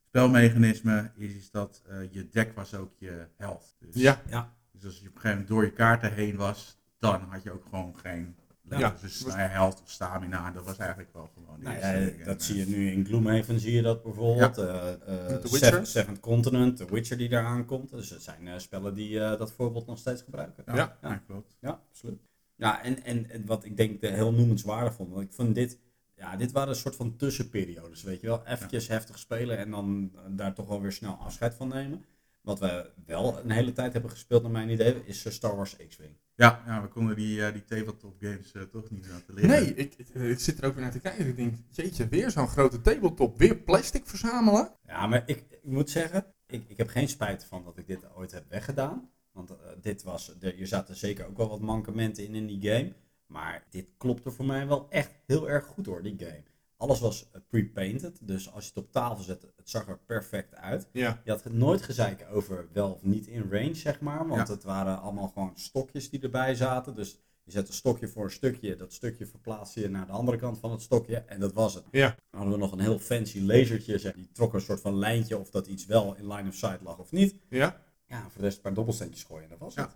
spelmechanismen, is, is dat eh, je deck was ook je health. Dus, ja. Ja, dus als je op een gegeven moment door je kaarten heen was, dan had je ook gewoon geen Ja. dus nou ja, health of stamina. Dat was eigenlijk wel gewoon de Nou ja, dat zie je nu in Gloomhaven, zie je dat bijvoorbeeld. Eh, eh, The Seven- Witcher? Seventh Continent, The Witcher die daar aankomt. Dus het zijn eh, spellen die eh, dat voorbeeld nog steeds gebruiken. Ja, Ja. ja, klopt. Ja, absoluut. Ja, en, en, en wat ik denk de heel noemenswaardig vond, want ik vond dit, ja, dit waren een soort van tussenperiodes, weet je wel. Eventjes heftig spelen en dan eh, daar toch wel weer snel afscheid van nemen. Wat we wel een hele tijd hebben gespeeld, naar mijn idee, is eh, Star Wars X-Wing. Ja, ja, we konden die, eh, die tabletop games eh, toch niet laten liggen. Nee, ik, ik, ik zit er ook weer naar te kijken. Ik denk, jeetje, weer zo'n grote tabletop. Weer plastic verzamelen. Ja, maar ik, ik moet zeggen, ik, ik heb geen spijt van dat ik dit ooit heb weggedaan. Want eh, dit was, er, hier zaten zeker ook wel wat mankementen in in die game. Maar dit klopte voor mij wel echt heel erg goed hoor, die game. Alles was eh, pre-painted, dus als je het op tafel zette, het zag er perfect uit. Ja. Je had nooit gezeik over wel of niet in range, zeg maar. Want Ja. het waren allemaal gewoon stokjes die erbij zaten. Dus je zet een stokje voor een stukje, dat stukje verplaats je naar de andere kant van het stokje. En dat was het. Ja. Dan hadden we nog een heel fancy lasertje, zeg. die trok een soort van lijntje of dat iets wel in line of sight lag of niet. Ja. Ja, voor de rest een paar dobbelsteentjes gooien en dat was Ja. het.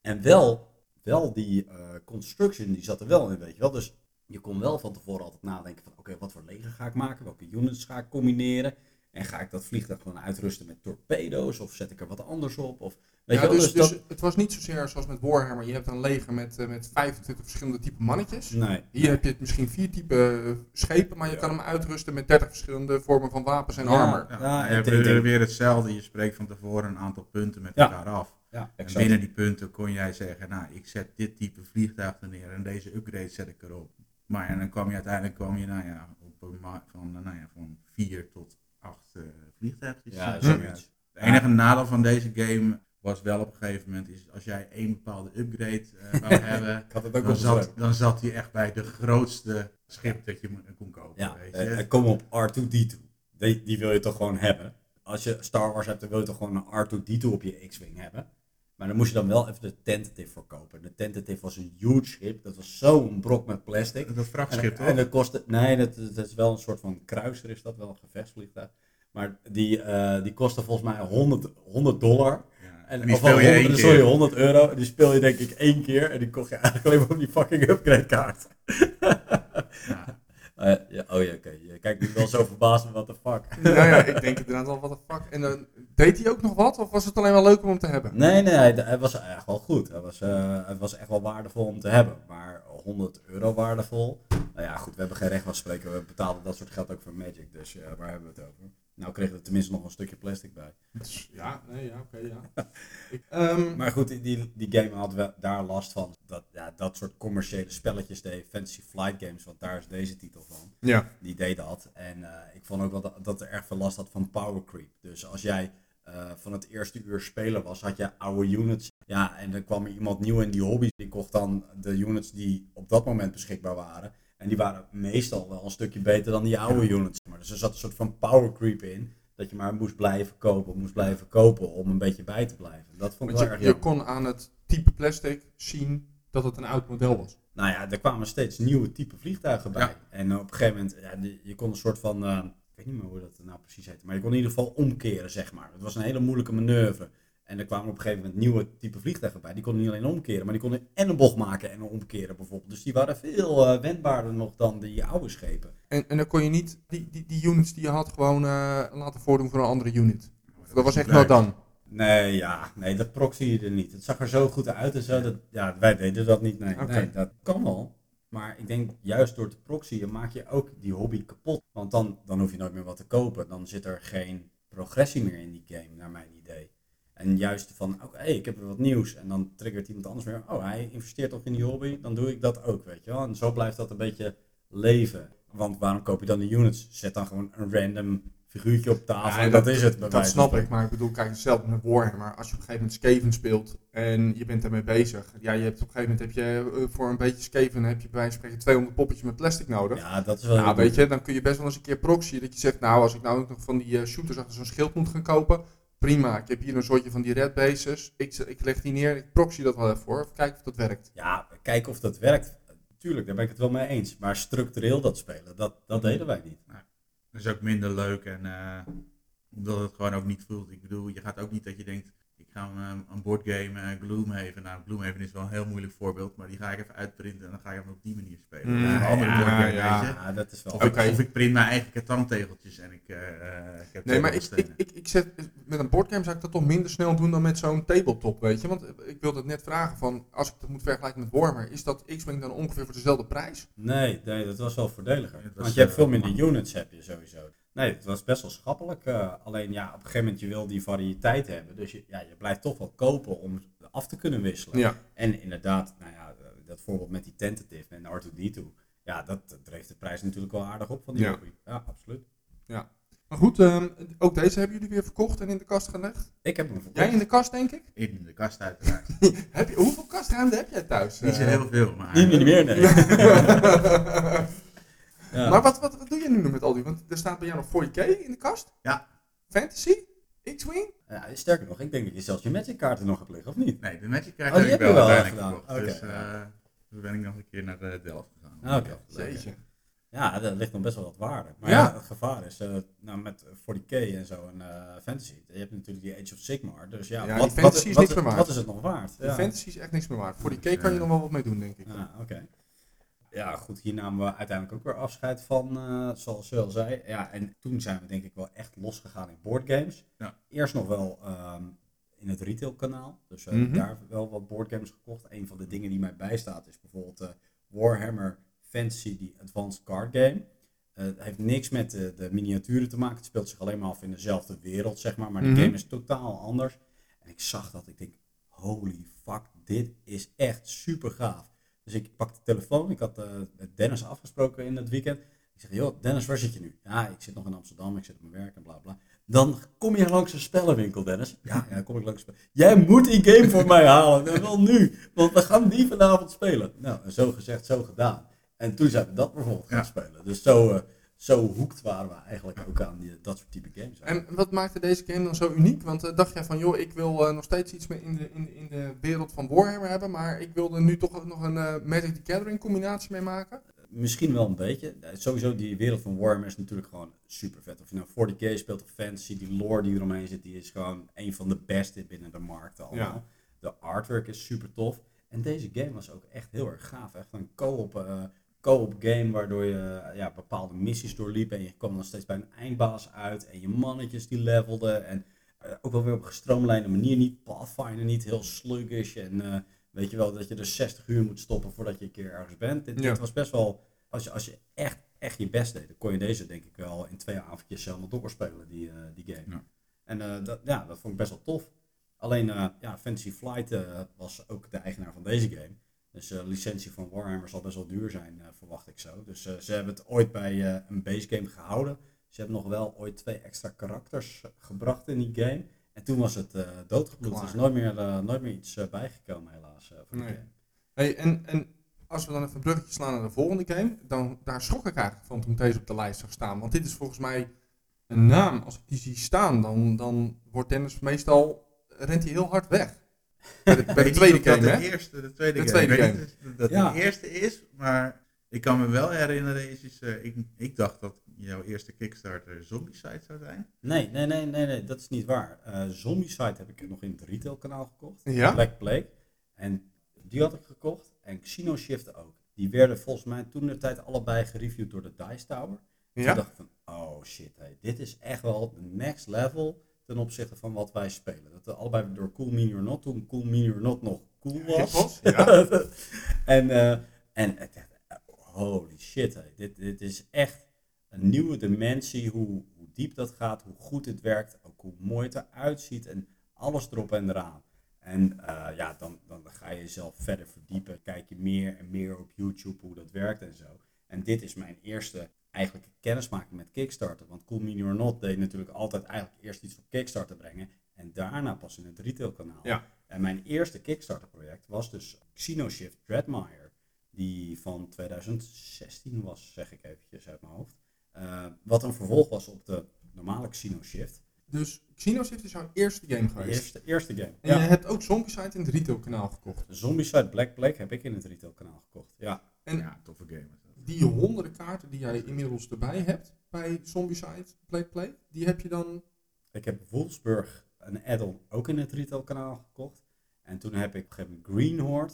En wel, wel die eh, construction, die zat er wel in, weet je wel. Dus je kon wel van tevoren altijd nadenken van, oké, wat voor leger ga ik maken? Welke units ga ik combineren? En ga ik dat vliegtuig gewoon uitrusten met torpedo's? Of zet ik er wat anders op? Of, weet ja, je wel, dus, dus dus het was niet zozeer zoals met Warhammer. Je hebt een leger met, eh, met 25 verschillende type mannetjes. Nee. Hier heb je misschien vier type eh, schepen, maar je Ja. kan hem uitrusten met 30 verschillende vormen van wapens en Ja. armor. Ja, Ja, je ik hebt denk- weer, hetzelfde. Je spreekt van tevoren een aantal punten met Ja. elkaar af. Ja, En binnen die punten kon jij zeggen, nou, ik zet dit type vliegtuig er neer en deze upgrade zet ik erop. Maar en dan kwam je uiteindelijk kwam je, nou ja, op een van, nou ja, van vier tot acht eh, vliegtuigjes. Ja, eh, zoiets. Het enige nadeel van deze game was wel op een gegeven moment, is als jij één bepaalde upgrade eh, wou <laughs> hebben, dan zat, gezegd. dan zat hij echt bij de grootste schip dat je kon kopen. Ja, weet je. eh, eh, kom op R2-D2. Die, die wil je toch gewoon hebben. Als je Star Wars hebt, dan wil je toch gewoon een R2-D2 op je X-Wing hebben. Maar dan moest je dan wel even de tentative voor kopen. De tentative was een huge schip. Dat was zo'n brok met plastic. dat vrachtschip toch? en dat kostte... Nee, dat, dat is wel een soort van kruiser is dat wel, een gevechtsvliegtuig. Maar die, eh, die kostte volgens mij 100, 100 dollar. Ja. En, En die of speel je wel één 100, sorry, keer. 100 euro. Die speel je denk ik één keer. En die kocht je eigenlijk alleen maar op die fucking upgrade kaart. Ja. Eh, ja, oh ja, oké. Je kijkt nu wel zo <laughs> verbaasd, what the fuck. nou ja, ik denk inderdaad wel, wat de fuck. En dan deed hij ook nog wat? Of was het alleen wel leuk om hem te hebben? Nee, nee, hij, hij was echt wel goed. Hij was, eh, hij was echt wel waardevol om te hebben. Maar 100 euro waardevol. Nou ja, goed, we hebben geen recht van spreken. We betaalden dat soort geld ook voor Magic. Dus ja, waar hebben we het over? Nou kregen we er tenminste nog een stukje plastic bij. Ja, nee, ja, oké, ja. <laughs> Ik, ehm, Maar goed, die, die, game we daar last van. Dat, ja, dat soort commerciële spelletjes deed Fantasy Flight Games, want daar is deze titel van. ja. Die deed dat. En eh, ik vond ook wel dat, dat er erg veel last had van power creep. Dus als jij eh, van het eerste uur spelen was, had je oude units. Ja, en dan kwam er iemand nieuw in die hobby. Die kocht dan de units die op dat moment beschikbaar waren. En die waren meestal wel een stukje beter dan die oude units. Maar dus er zat een soort van power creep in. Dat je maar moest blijven kopen, moest blijven kopen om een beetje bij te blijven. Dat vond ik wel je, erg je jammer. kon aan het type plastic zien dat het een oud model was. Nou ja, er kwamen steeds nieuwe type vliegtuigen bij. Ja. En op een gegeven moment, ja, je kon een soort van, eh, ik weet niet meer hoe dat nou precies heette, maar je kon in ieder geval omkeren, zeg maar. Het was een hele moeilijke manoeuvre. En er kwamen op een gegeven moment nieuwe type vliegtuigen bij. Die konden niet alleen omkeren, maar die konden en een bocht maken en een omkeren bijvoorbeeld. Dus die waren veel eh, wendbaarder nog dan die oude schepen. En, en dan kon je niet die, die, die units die je had gewoon eh, laten voordoen voor een andere unit. Dat was echt wel dan. Nee, ja, nee, dat proxy je er niet. Het zag er zo goed uit en zo. Dat, ja, wij deden dat niet. Nee, nee, dat kan wel. Maar ik denk juist door te proxyen maak je ook die hobby kapot. Want dan, dan hoef je nooit meer wat te kopen. Dan zit er geen progressie meer in die game, naar mijn idee. En juist van, oké, ik heb weer wat nieuws. En dan triggert iemand anders weer, oh, hij investeert toch in die hobby, dan doe ik dat ook, weet je wel. En zo blijft dat een beetje leven. Want waarom koop je dan de units? Zet dan gewoon een random figuurtje op tafel en dat, is het. bij Dat snap ik, maar ik bedoel, kijk, hetzelfde met Warhammer. Als je op een gegeven moment Skaven speelt en je bent ermee bezig. Ja, je hebt op een gegeven moment heb je eh, voor een beetje Skaven heb je bij wijze van spreken 200 poppetjes met plastic nodig. Ja, dat is wel Nou, weet je, dan kun je best wel eens een keer proxy. Dat je zegt, nou, als ik nou ook nog van die eh, shooters achter zo'n schild moet gaan kopen. Prima, ik heb hier een soortje van die red bases. Ik, ik leg die neer, ik proxy dat wel even voor. Kijken of dat werkt. Ja, kijken of dat werkt. Tuurlijk, daar ben ik het wel mee eens. Maar structureel dat spelen, dat, dat deden wij niet. Dat is ook minder leuk en eh, omdat het gewoon ook niet voelt. Ik bedoel, je gaat ook niet dat je denkt, ga een, een boardgame uh, Gloomhaven. Nou, Gloomhaven is wel een heel moeilijk voorbeeld, maar die ga ik even uitprinten en dan ga ik hem op die manier spelen. Mm, een andere ja, boardgame, ja. Ja, dat is wel... Of, Oké. ik, of ik print mijn eigen katantegeltjes en ik, eh, eh, ik heb Nee, maar ik, ik, ik, ik zet, met een boardgame zou ik dat toch minder snel doen dan met zo'n tabletop, weet je. Want eh, ik wilde het net vragen van, als ik dat moet vergelijken met Warhammer, is dat X-Wing dan ongeveer voor dezelfde prijs? Nee, nee, dat was wel voordeliger. Want je hebt eh, veel minder units heb je sowieso. Nee, het was best wel schappelijk. eh, alleen ja, op een gegeven moment je wil die variëteit hebben. Dus je, ja, je blijft toch wel kopen om af te kunnen wisselen. Ja. En inderdaad, nou ja, dat voorbeeld met die tentative en R2D2. Ja, dat, dat dreef de prijs natuurlijk wel aardig op van die Ja. hobby. Ja, absoluut. Maar goed, ehm, ook deze hebben jullie weer verkocht en in de kast gelegd. Ik heb hem verkocht. Jij in de kast, denk ik? In de kast uiteraard. <laughs> Heb je, hoeveel kastruimte heb jij thuis? niet zo eh? heel veel, maar... Niet meer, nee. <laughs> <laughs> Ja. Maar wat, wat, wat doe je nu nog met al die? Want er staat bij jou nog 40k in de kast? Ja. Fantasy? X-Wing? Ja, sterker nog, ik denk dat je zelfs je magic kaarten nog hebt liggen, of niet? Nee, de Magic Card Oh, heb ik heb je wel wel uiteindelijk gedaan. Oké, Dus eh, toen ben ik nog een keer naar eh, Delft gegaan. Ah, oké. Jeetje. Ja, daar ligt nog best wel wat waarde. Maar Ja. ja, het gevaar is, eh, nou met 40k en zo en eh, fantasy, je hebt natuurlijk die Age of Sigmar, dus ja, Ja, wat, fantasy wat, is wat, niks meer waard. wat is het nog waard? De Ja. fantasy is echt niks meer waard. Voor die Dus, K kan je nog wel wat mee doen, denk ik. Ja, oké. Ja, goed, hier namen we uiteindelijk ook weer afscheid van, eh, zoals je al zei. Ja, en toen zijn we denk ik wel echt losgegaan in boardgames. Ja. Eerst nog wel ehm, in het retailkanaal. Dus eh, Mhm. daar wel wat boardgames gekocht. Een van de dingen die mij bijstaat is bijvoorbeeld eh, Warhammer Fantasy, die Advanced Card Game. Eh, het heeft niks met de, de miniaturen te maken. Het speelt zich alleen maar af in dezelfde wereld, zeg maar. Maar de Mhm. game is totaal anders. En ik zag dat, ik denk, holy fuck, dit is echt super gaaf. Dus ik pak de telefoon. Ik had eh, met Dennis afgesproken in het weekend. Ik zeg, joh, Dennis, waar zit je nu? Ja, ik zit nog in Amsterdam, ik zit op mijn werk en bla bla. Dan kom je langs een spellenwinkel, Dennis. Ja, ja, dan kom ik langs een Jij moet die game voor mij halen. En wel nu, want we gaan die vanavond spelen. Nou, zo gezegd, zo gedaan. En toen zijn we dat bijvoorbeeld gaan Ja. spelen. Dus zo, eh, zo hoekt waren we eigenlijk ook aan die, dat soort type games. En wat maakte deze game dan zo uniek? Want eh, dacht jij van, joh, ik wil eh, nog steeds iets meer in de, in, in de wereld van Warhammer hebben, maar ik wil er nu toch ook nog een eh, Magic the Gathering combinatie mee maken? Misschien wel een beetje. Sowieso die wereld van Warhammer is natuurlijk gewoon super vet. Of je nou 40k speelt of fantasy, die lore die eromheen zit, die is gewoon een van de beste binnen de markt allemaal. Ja. De artwork is super tof. En deze game was ook echt heel erg gaaf. Echt een co-op, eh, co-op game waardoor je ja, bepaalde missies doorliep en je kwam dan steeds bij een eindbaas uit en je mannetjes die levelden. En eh, ook wel weer op een gestroomlijnde manier, niet Pathfinder, niet heel sluggish en eh, weet je wel dat je er 60 uur moet stoppen voordat je een keer ergens bent. Dit, Ja. dit was best wel, als je, als je echt, echt je best deed, dan kon je deze denk ik wel in twee avondjes helemaal doorspelen, die, eh, die game. Ja. En dat, ja, dat vond ik best wel tof. Alleen, ja, Fantasy Flight was ook de eigenaar van deze game. Dus de licentie van Warhammer zal best wel duur zijn, eh, verwacht ik zo. Dus eh, ze hebben het ooit bij eh, een base game gehouden. Ze hebben nog wel ooit twee extra karakters eh, gebracht in die game. En toen was het eh doodgebloed. Er is Klaar. nooit meer, eh, nooit meer iets eh, bijgekomen helaas eh, van die Nee. game. Hey, en, en als we dan even een bruggetje slaan naar de volgende game, dan daar schrok ik eigenlijk van toen ik deze op de lijst zag staan. Want dit is volgens mij een naam. Als ik die zie staan, dan, dan wordt Dennis meestal, rent hij heel hard weg. <laughs> Bij de, bij tweede dat hè? De, eerste, de tweede De tweede game. dat Ja. de eerste is, maar ik kan me wel herinneren, is, is, eh, ik, ik dacht dat jouw eerste Kickstarter Zombicide zou zijn. Nee, nee, nee, nee, nee, dat is niet waar. Eh Zombicide heb ik nog in het retailkanaal gekocht. Ja? Black Plague. En die had ik gekocht. En Xeno Shift ook. Die werden volgens mij toen de tijd allebei gereviewd door de Dice Tower. Toen Ja? dacht ik van, oh shit, hey, dit is echt wel de next level ten opzichte van wat wij spelen. Dat we allebei door Cool or Not, toen Cool or Not nog cool was. ja. <laughs> en eh, en het- het- holy shit, hey, dit, dit is echt een nieuwe dimensie, hoe, hoe diep dat gaat, hoe goed het werkt, ook hoe mooi het eruit ziet. En Alles erop en eraan. En uh, ja, dan, dan ga je jezelf verder verdiepen. Kijk je meer en meer op YouTube hoe dat werkt en zo. En dit is mijn eerste eigenlijk kennismaking met Kickstarter. Want Cool Mini or Not deed natuurlijk altijd eigenlijk eerst iets op Kickstarter brengen. En daarna pas in het retailkanaal. Ja. En mijn eerste Kickstarter project was dus Xenoshift Dreadmire. Die van 2016 was, zeg ik eventjes uit mijn hoofd. Uh, wat een vervolg was op de normale Xenoshift. Dus Xenoshift is jouw eerste game geweest? Eerste, eerste game, En je hebt ook Zombicide in het retailkanaal gekocht? Zombicide Black Plague heb ik in het retailkanaal gekocht, ja. En ja, toffe game. Die honderden kaarten die jij inmiddels erbij hebt bij Zombicide Black Plague, die heb je dan... Ik heb Wolfsburg, een add-on, ook in het retailkanaal gekocht. En toen heb ik Green Horde,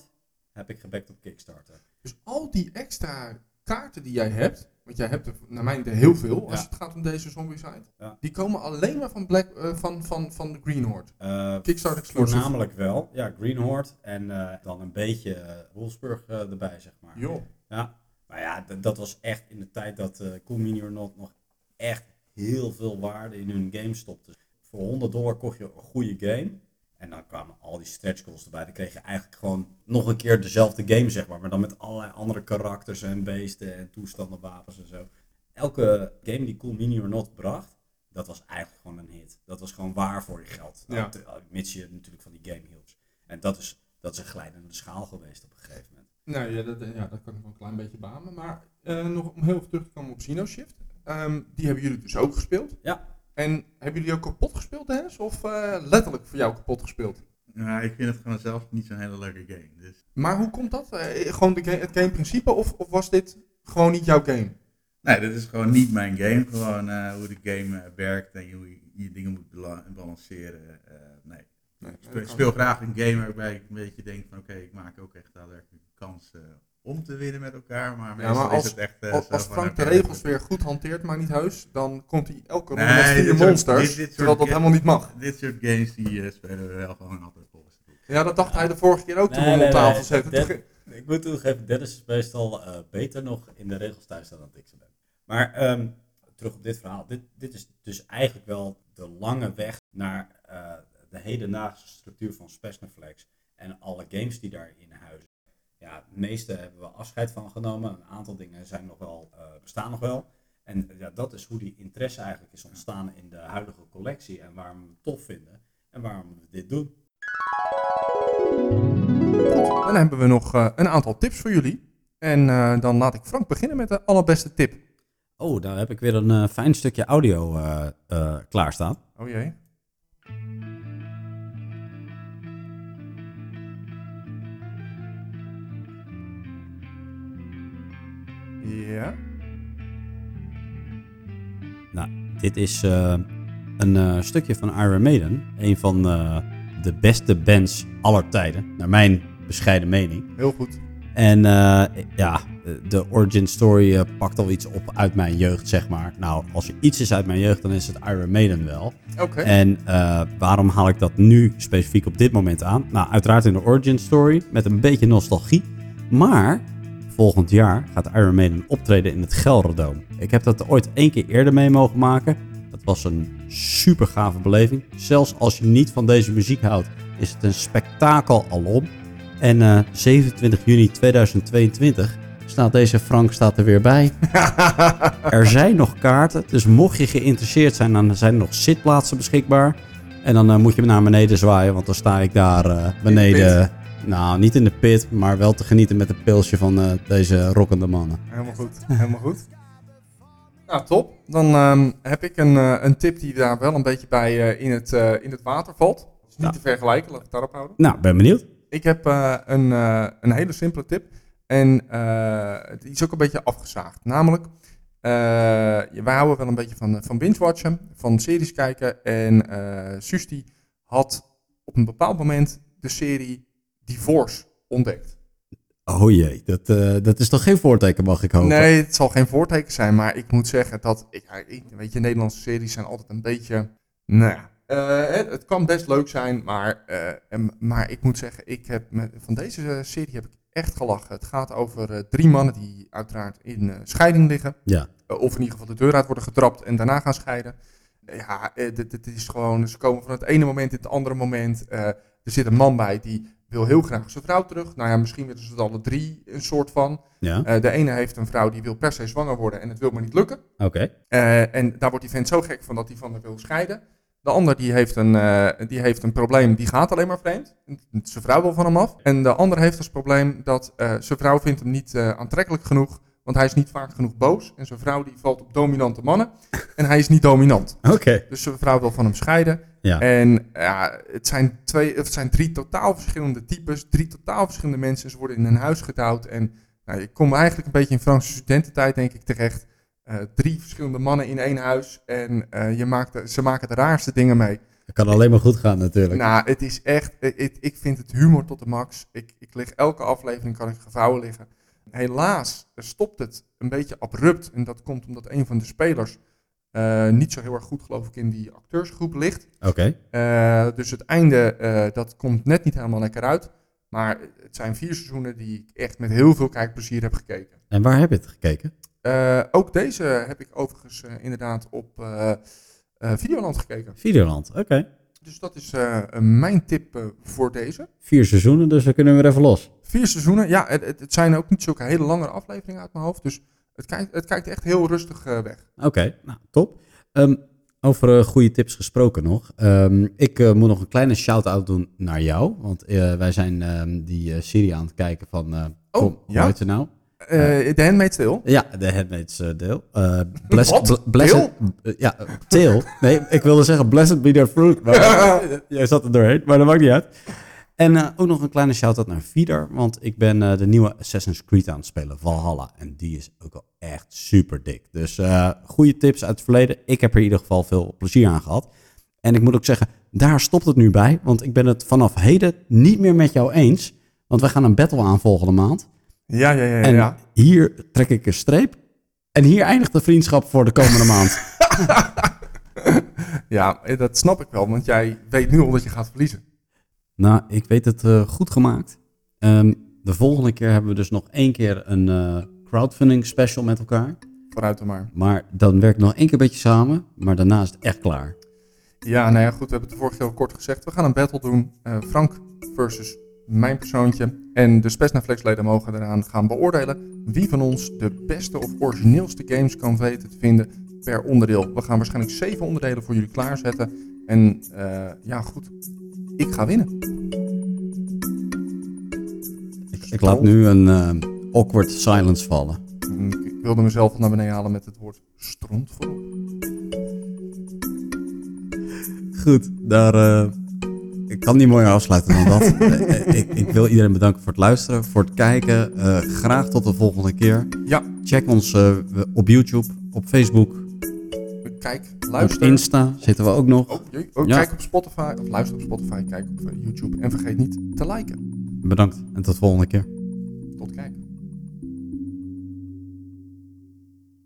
heb ik gebackt op Kickstarter. Dus al die extra kaarten die jij hebt, want jij hebt er naar mijn idee heel veel als het gaat om deze Zombicide, ja. die komen alleen maar van, Black, uh, van, van, van de Green Horde. Uh, Kickstarter exclusive. Voornamelijk wel, ja, Green Horde en uh, dan een beetje Wolfsburg erbij, zeg maar. Jo. Ja, maar ja, dat was echt in de tijd dat Cool Mini or Not nog echt heel veel waarde in hun game stopte. Voor 100 dollar kocht je een goede game. En dan kwamen al die stretch goals erbij. Dan kreeg je eigenlijk gewoon nog een keer dezelfde game, zeg maar. Maar dan met allerlei andere karakters en beesten en toestanden, wapens en zo. Elke game die Cool Mini or Not bracht, dat was eigenlijk gewoon een hit. Dat was gewoon waar voor je geld. Ja. Mits je natuurlijk van die game hield. En dat is, dat is een glijdende schaal geweest op een gegeven moment. Nou ja, dat, ja, dat kan ik wel een klein beetje beamen. Maar uh, nog om heel even terug te komen op Xenoshift. Um, die hebben jullie dus ook gespeeld. Ja. En hebben jullie ook kapot gespeeld, Dennis? Of uh, letterlijk voor jou kapot gespeeld? Nou, ik vind het gewoon zelf niet zo'n hele leuke game. Dus. Maar hoe komt dat? Uh, gewoon de game, het gameprincipe of, of was dit gewoon niet jouw game? Nee, dit is gewoon niet mijn game. Gewoon uh, hoe de game werkt en hoe je, je dingen moet balanceren. nee. nee. Ik speel, speel graag een game waarbij ik een beetje denk van oké, okay, ik maak ook echt daadwerkelijk kans om te winnen met elkaar. Maar, ja, maar als, is het echt, uh, als, als Frank de regels weer goed hanteert, maar niet heus, dan komt hij elke ronde met vier monsters, dit, dit terwijl dat helemaal niet mag. Dit soort games die uh, spelen we wel gewoon altijd volgens de boek. Ja, dat dacht hij de vorige keer ook toen we nee, op tafel zetten. Nee, ik moet toegeven, Dennis is meestal uh, beter nog in de regels thuis dan ik ze ben. Maar um, terug op dit verhaal. Dit, dit is dus eigenlijk wel de lange weg naar uh, de hedendaagse structuur van Spesnaflex en alle games die daarin huizen ja, de meeste hebben we afscheid van genomen. Een aantal dingen zijn nog wel, uh, bestaan nog wel. En ja, dat is hoe die interesse eigenlijk is ontstaan in de huidige collectie en waarom we het tof vinden en waarom we dit doen. Goed, dan hebben we nog uh, een aantal tips voor jullie. En uh, dan laat ik Frank beginnen met de allerbeste tip. Oh, daar heb ik weer een fijn stukje audio klaarstaan. Oh jee. Ja. Nou, dit is uh, een uh, stukje van Iron Maiden. Een van uh, de beste bands aller tijden, naar mijn bescheiden mening. Heel goed. En ja, de origin story pakt al iets op uit mijn jeugd, zeg maar. Nou, als er iets is uit mijn jeugd, dan is het Iron Maiden wel. Oké. Okay. En waarom haal ik dat nu specifiek op dit moment aan? Nou, uiteraard in de origin story, met een beetje nostalgie. Maar volgend jaar gaat Iron Maiden optreden in het Gelredome. Ik heb dat ooit één keer eerder mee mogen maken. Dat was een super gave beleving. Zelfs als je niet van deze muziek houdt, is het een spektakel alom. En uh, 27 juni 2022 staat deze Frank staat er weer bij. <laughs> er zijn nog kaarten, dus mocht je geïnteresseerd zijn, dan zijn er nog zitplaatsen beschikbaar. En dan uh, moet je naar beneden zwaaien, want dan sta ik daar uh, beneden. Nou, niet in de pit, maar wel te genieten met een pilsje van uh, deze rockende mannen. Helemaal goed, helemaal goed. Nou, top. Dan um, heb ik een, uh, een tip die daar wel een beetje bij uh, in, het, in het water valt. Dus niet te vergelijken, laat ik het daarop houden. Nou, ben benieuwd. Ik heb een, een hele simpele tip. En die is ook een beetje afgezaagd. Namelijk, wij houden wel een beetje van, van binge-watchen, van series kijken. En Susti had op een bepaald moment de serie Divorce ontdekt. Oh jee, dat, uh, dat is toch geen voorteken, mag ik hopen? Nee, het zal geen voorteken zijn, maar ik moet zeggen dat, ik, ik, weet je, Nederlandse series zijn altijd een beetje, nou ja, uh, het, het, kan best leuk zijn, maar, uh, en, maar ik moet zeggen, ik heb met, van deze serie heb ik echt gelachen. Het gaat over drie mannen die uiteraard in scheiding liggen. Ja. of in ieder geval de deur uit worden getrapt en daarna gaan scheiden. ja, het is gewoon, ze komen van het ene moment in het andere moment. er zit een man bij die wil heel graag zijn vrouw terug. Nou ja, misschien willen ze het alle drie een soort van. Ja. de ene heeft een vrouw die wil per se zwanger worden en het wil maar niet lukken. Oké. en daar wordt die vent zo gek van dat hij van haar wil scheiden. De ander die heeft, een, uh, die heeft een probleem, die gaat alleen maar vreemd. Zijn vrouw wil van hem af. En de ander heeft als probleem dat zijn vrouw vindt hem niet aantrekkelijk genoeg. Want hij is niet vaak genoeg boos. En zijn vrouw die valt op dominante mannen. En hij is niet dominant. Oké. Dus zijn vrouw wil van hem scheiden. Ja. En ja, het, zijn twee, het zijn drie totaal verschillende types. Drie totaal verschillende mensen. Ze worden in een huis getouwd. En nou, ik kom eigenlijk een beetje in Franse studententijd, denk ik, terecht. Eh, drie verschillende mannen in één huis. En uh, je maakt ze maken de raarste dingen mee. Het kan alleen maar goed gaan natuurlijk. Nou, het is echt, ik, ik vind het humor tot de max. Ik, ik lig elke aflevering, kan ik gevouwen liggen. Helaas stopt het een beetje abrupt. En dat komt omdat een van de spelers uh, niet zo heel erg goed, geloof ik, in die acteursgroep ligt. Oké. dus het einde, dat komt net niet helemaal lekker uit. Maar het zijn vier seizoenen die ik echt met heel veel kijkplezier heb gekeken. En waar heb je het gekeken? Ook deze heb ik overigens inderdaad op Videoland gekeken. Videoland, oké. Dus dat is mijn tip voor deze. Vier seizoenen, dus we kunnen weer even los. Vier seizoenen, ja. Het, het, zijn ook niet zulke hele lange afleveringen uit mijn hoofd. Dus het kijkt, het kijkt echt heel rustig weg. Oké, nou top. Um, over goede tips gesproken nog. Um, ik moet nog een kleine shout-out doen naar jou. Want wij zijn um, die serie aan het kijken van... oh, kom, ja? Hoe nou? Uh, de Handmaid's Tale? Ja, de Handmaid's uh. Uh, blessed, blessed, ja, Tale. Nee, ik wilde zeggen Blessed be their fruit. Maar <laughs> jij zat er doorheen, maar dat maakt niet uit. En ook nog een kleine shout-out naar Feeder, want ik ben de nieuwe Assassin's Creed aan het spelen, Valhalla. En die is ook al echt super dik. Dus goede tips uit het verleden. Ik heb er in ieder geval veel plezier aan gehad. En ik moet ook zeggen, daar stopt het nu bij, want ik ben het vanaf heden niet meer met jou eens. Want we gaan een battle aan volgende maand. Ja, ja, ja. En ja. hier trek ik een streep. En hier eindigt de vriendschap voor de komende maand. <laughs> ja, dat snap ik wel, want jij weet nu al dat je gaat verliezen. Nou, ik weet het uh, goed gemaakt. Um, de volgende keer hebben we dus nog één keer een uh, crowdfunding special met elkaar. Vooruit dan maar. Maar dan werkt nog één keer een beetje samen, maar daarna is het echt klaar. Ja, nou ja, goed, we hebben het de vorige keer al kort gezegd. We gaan een battle doen. Uh, Frank versus mijn persoontje. En de Spesnaflex-leden mogen eraan gaan beoordelen wie van ons de beste of origineelste games kan weten te vinden per onderdeel. We gaan waarschijnlijk zeven onderdelen voor jullie klaarzetten. En uh, ja, goed, ik ga winnen. Ik, ik laat nu een uh, awkward silence vallen. Ik wilde mezelf naar beneden halen met het woord stront voorop. Goed, daar... Uh ik kan niet mooier afsluiten dan dat. <laughs> Eh, eh, ik, ik, wil iedereen bedanken voor het luisteren, voor het kijken. Uh, graag tot de volgende keer. Ja. Check ons op YouTube, op Facebook. Kijk, luister. Op Insta zitten we ook nog. Oh, oh, ja. Kijk op Spotify, of luister op Spotify, kijk op YouTube. En vergeet niet te liken. Bedankt en tot de volgende keer.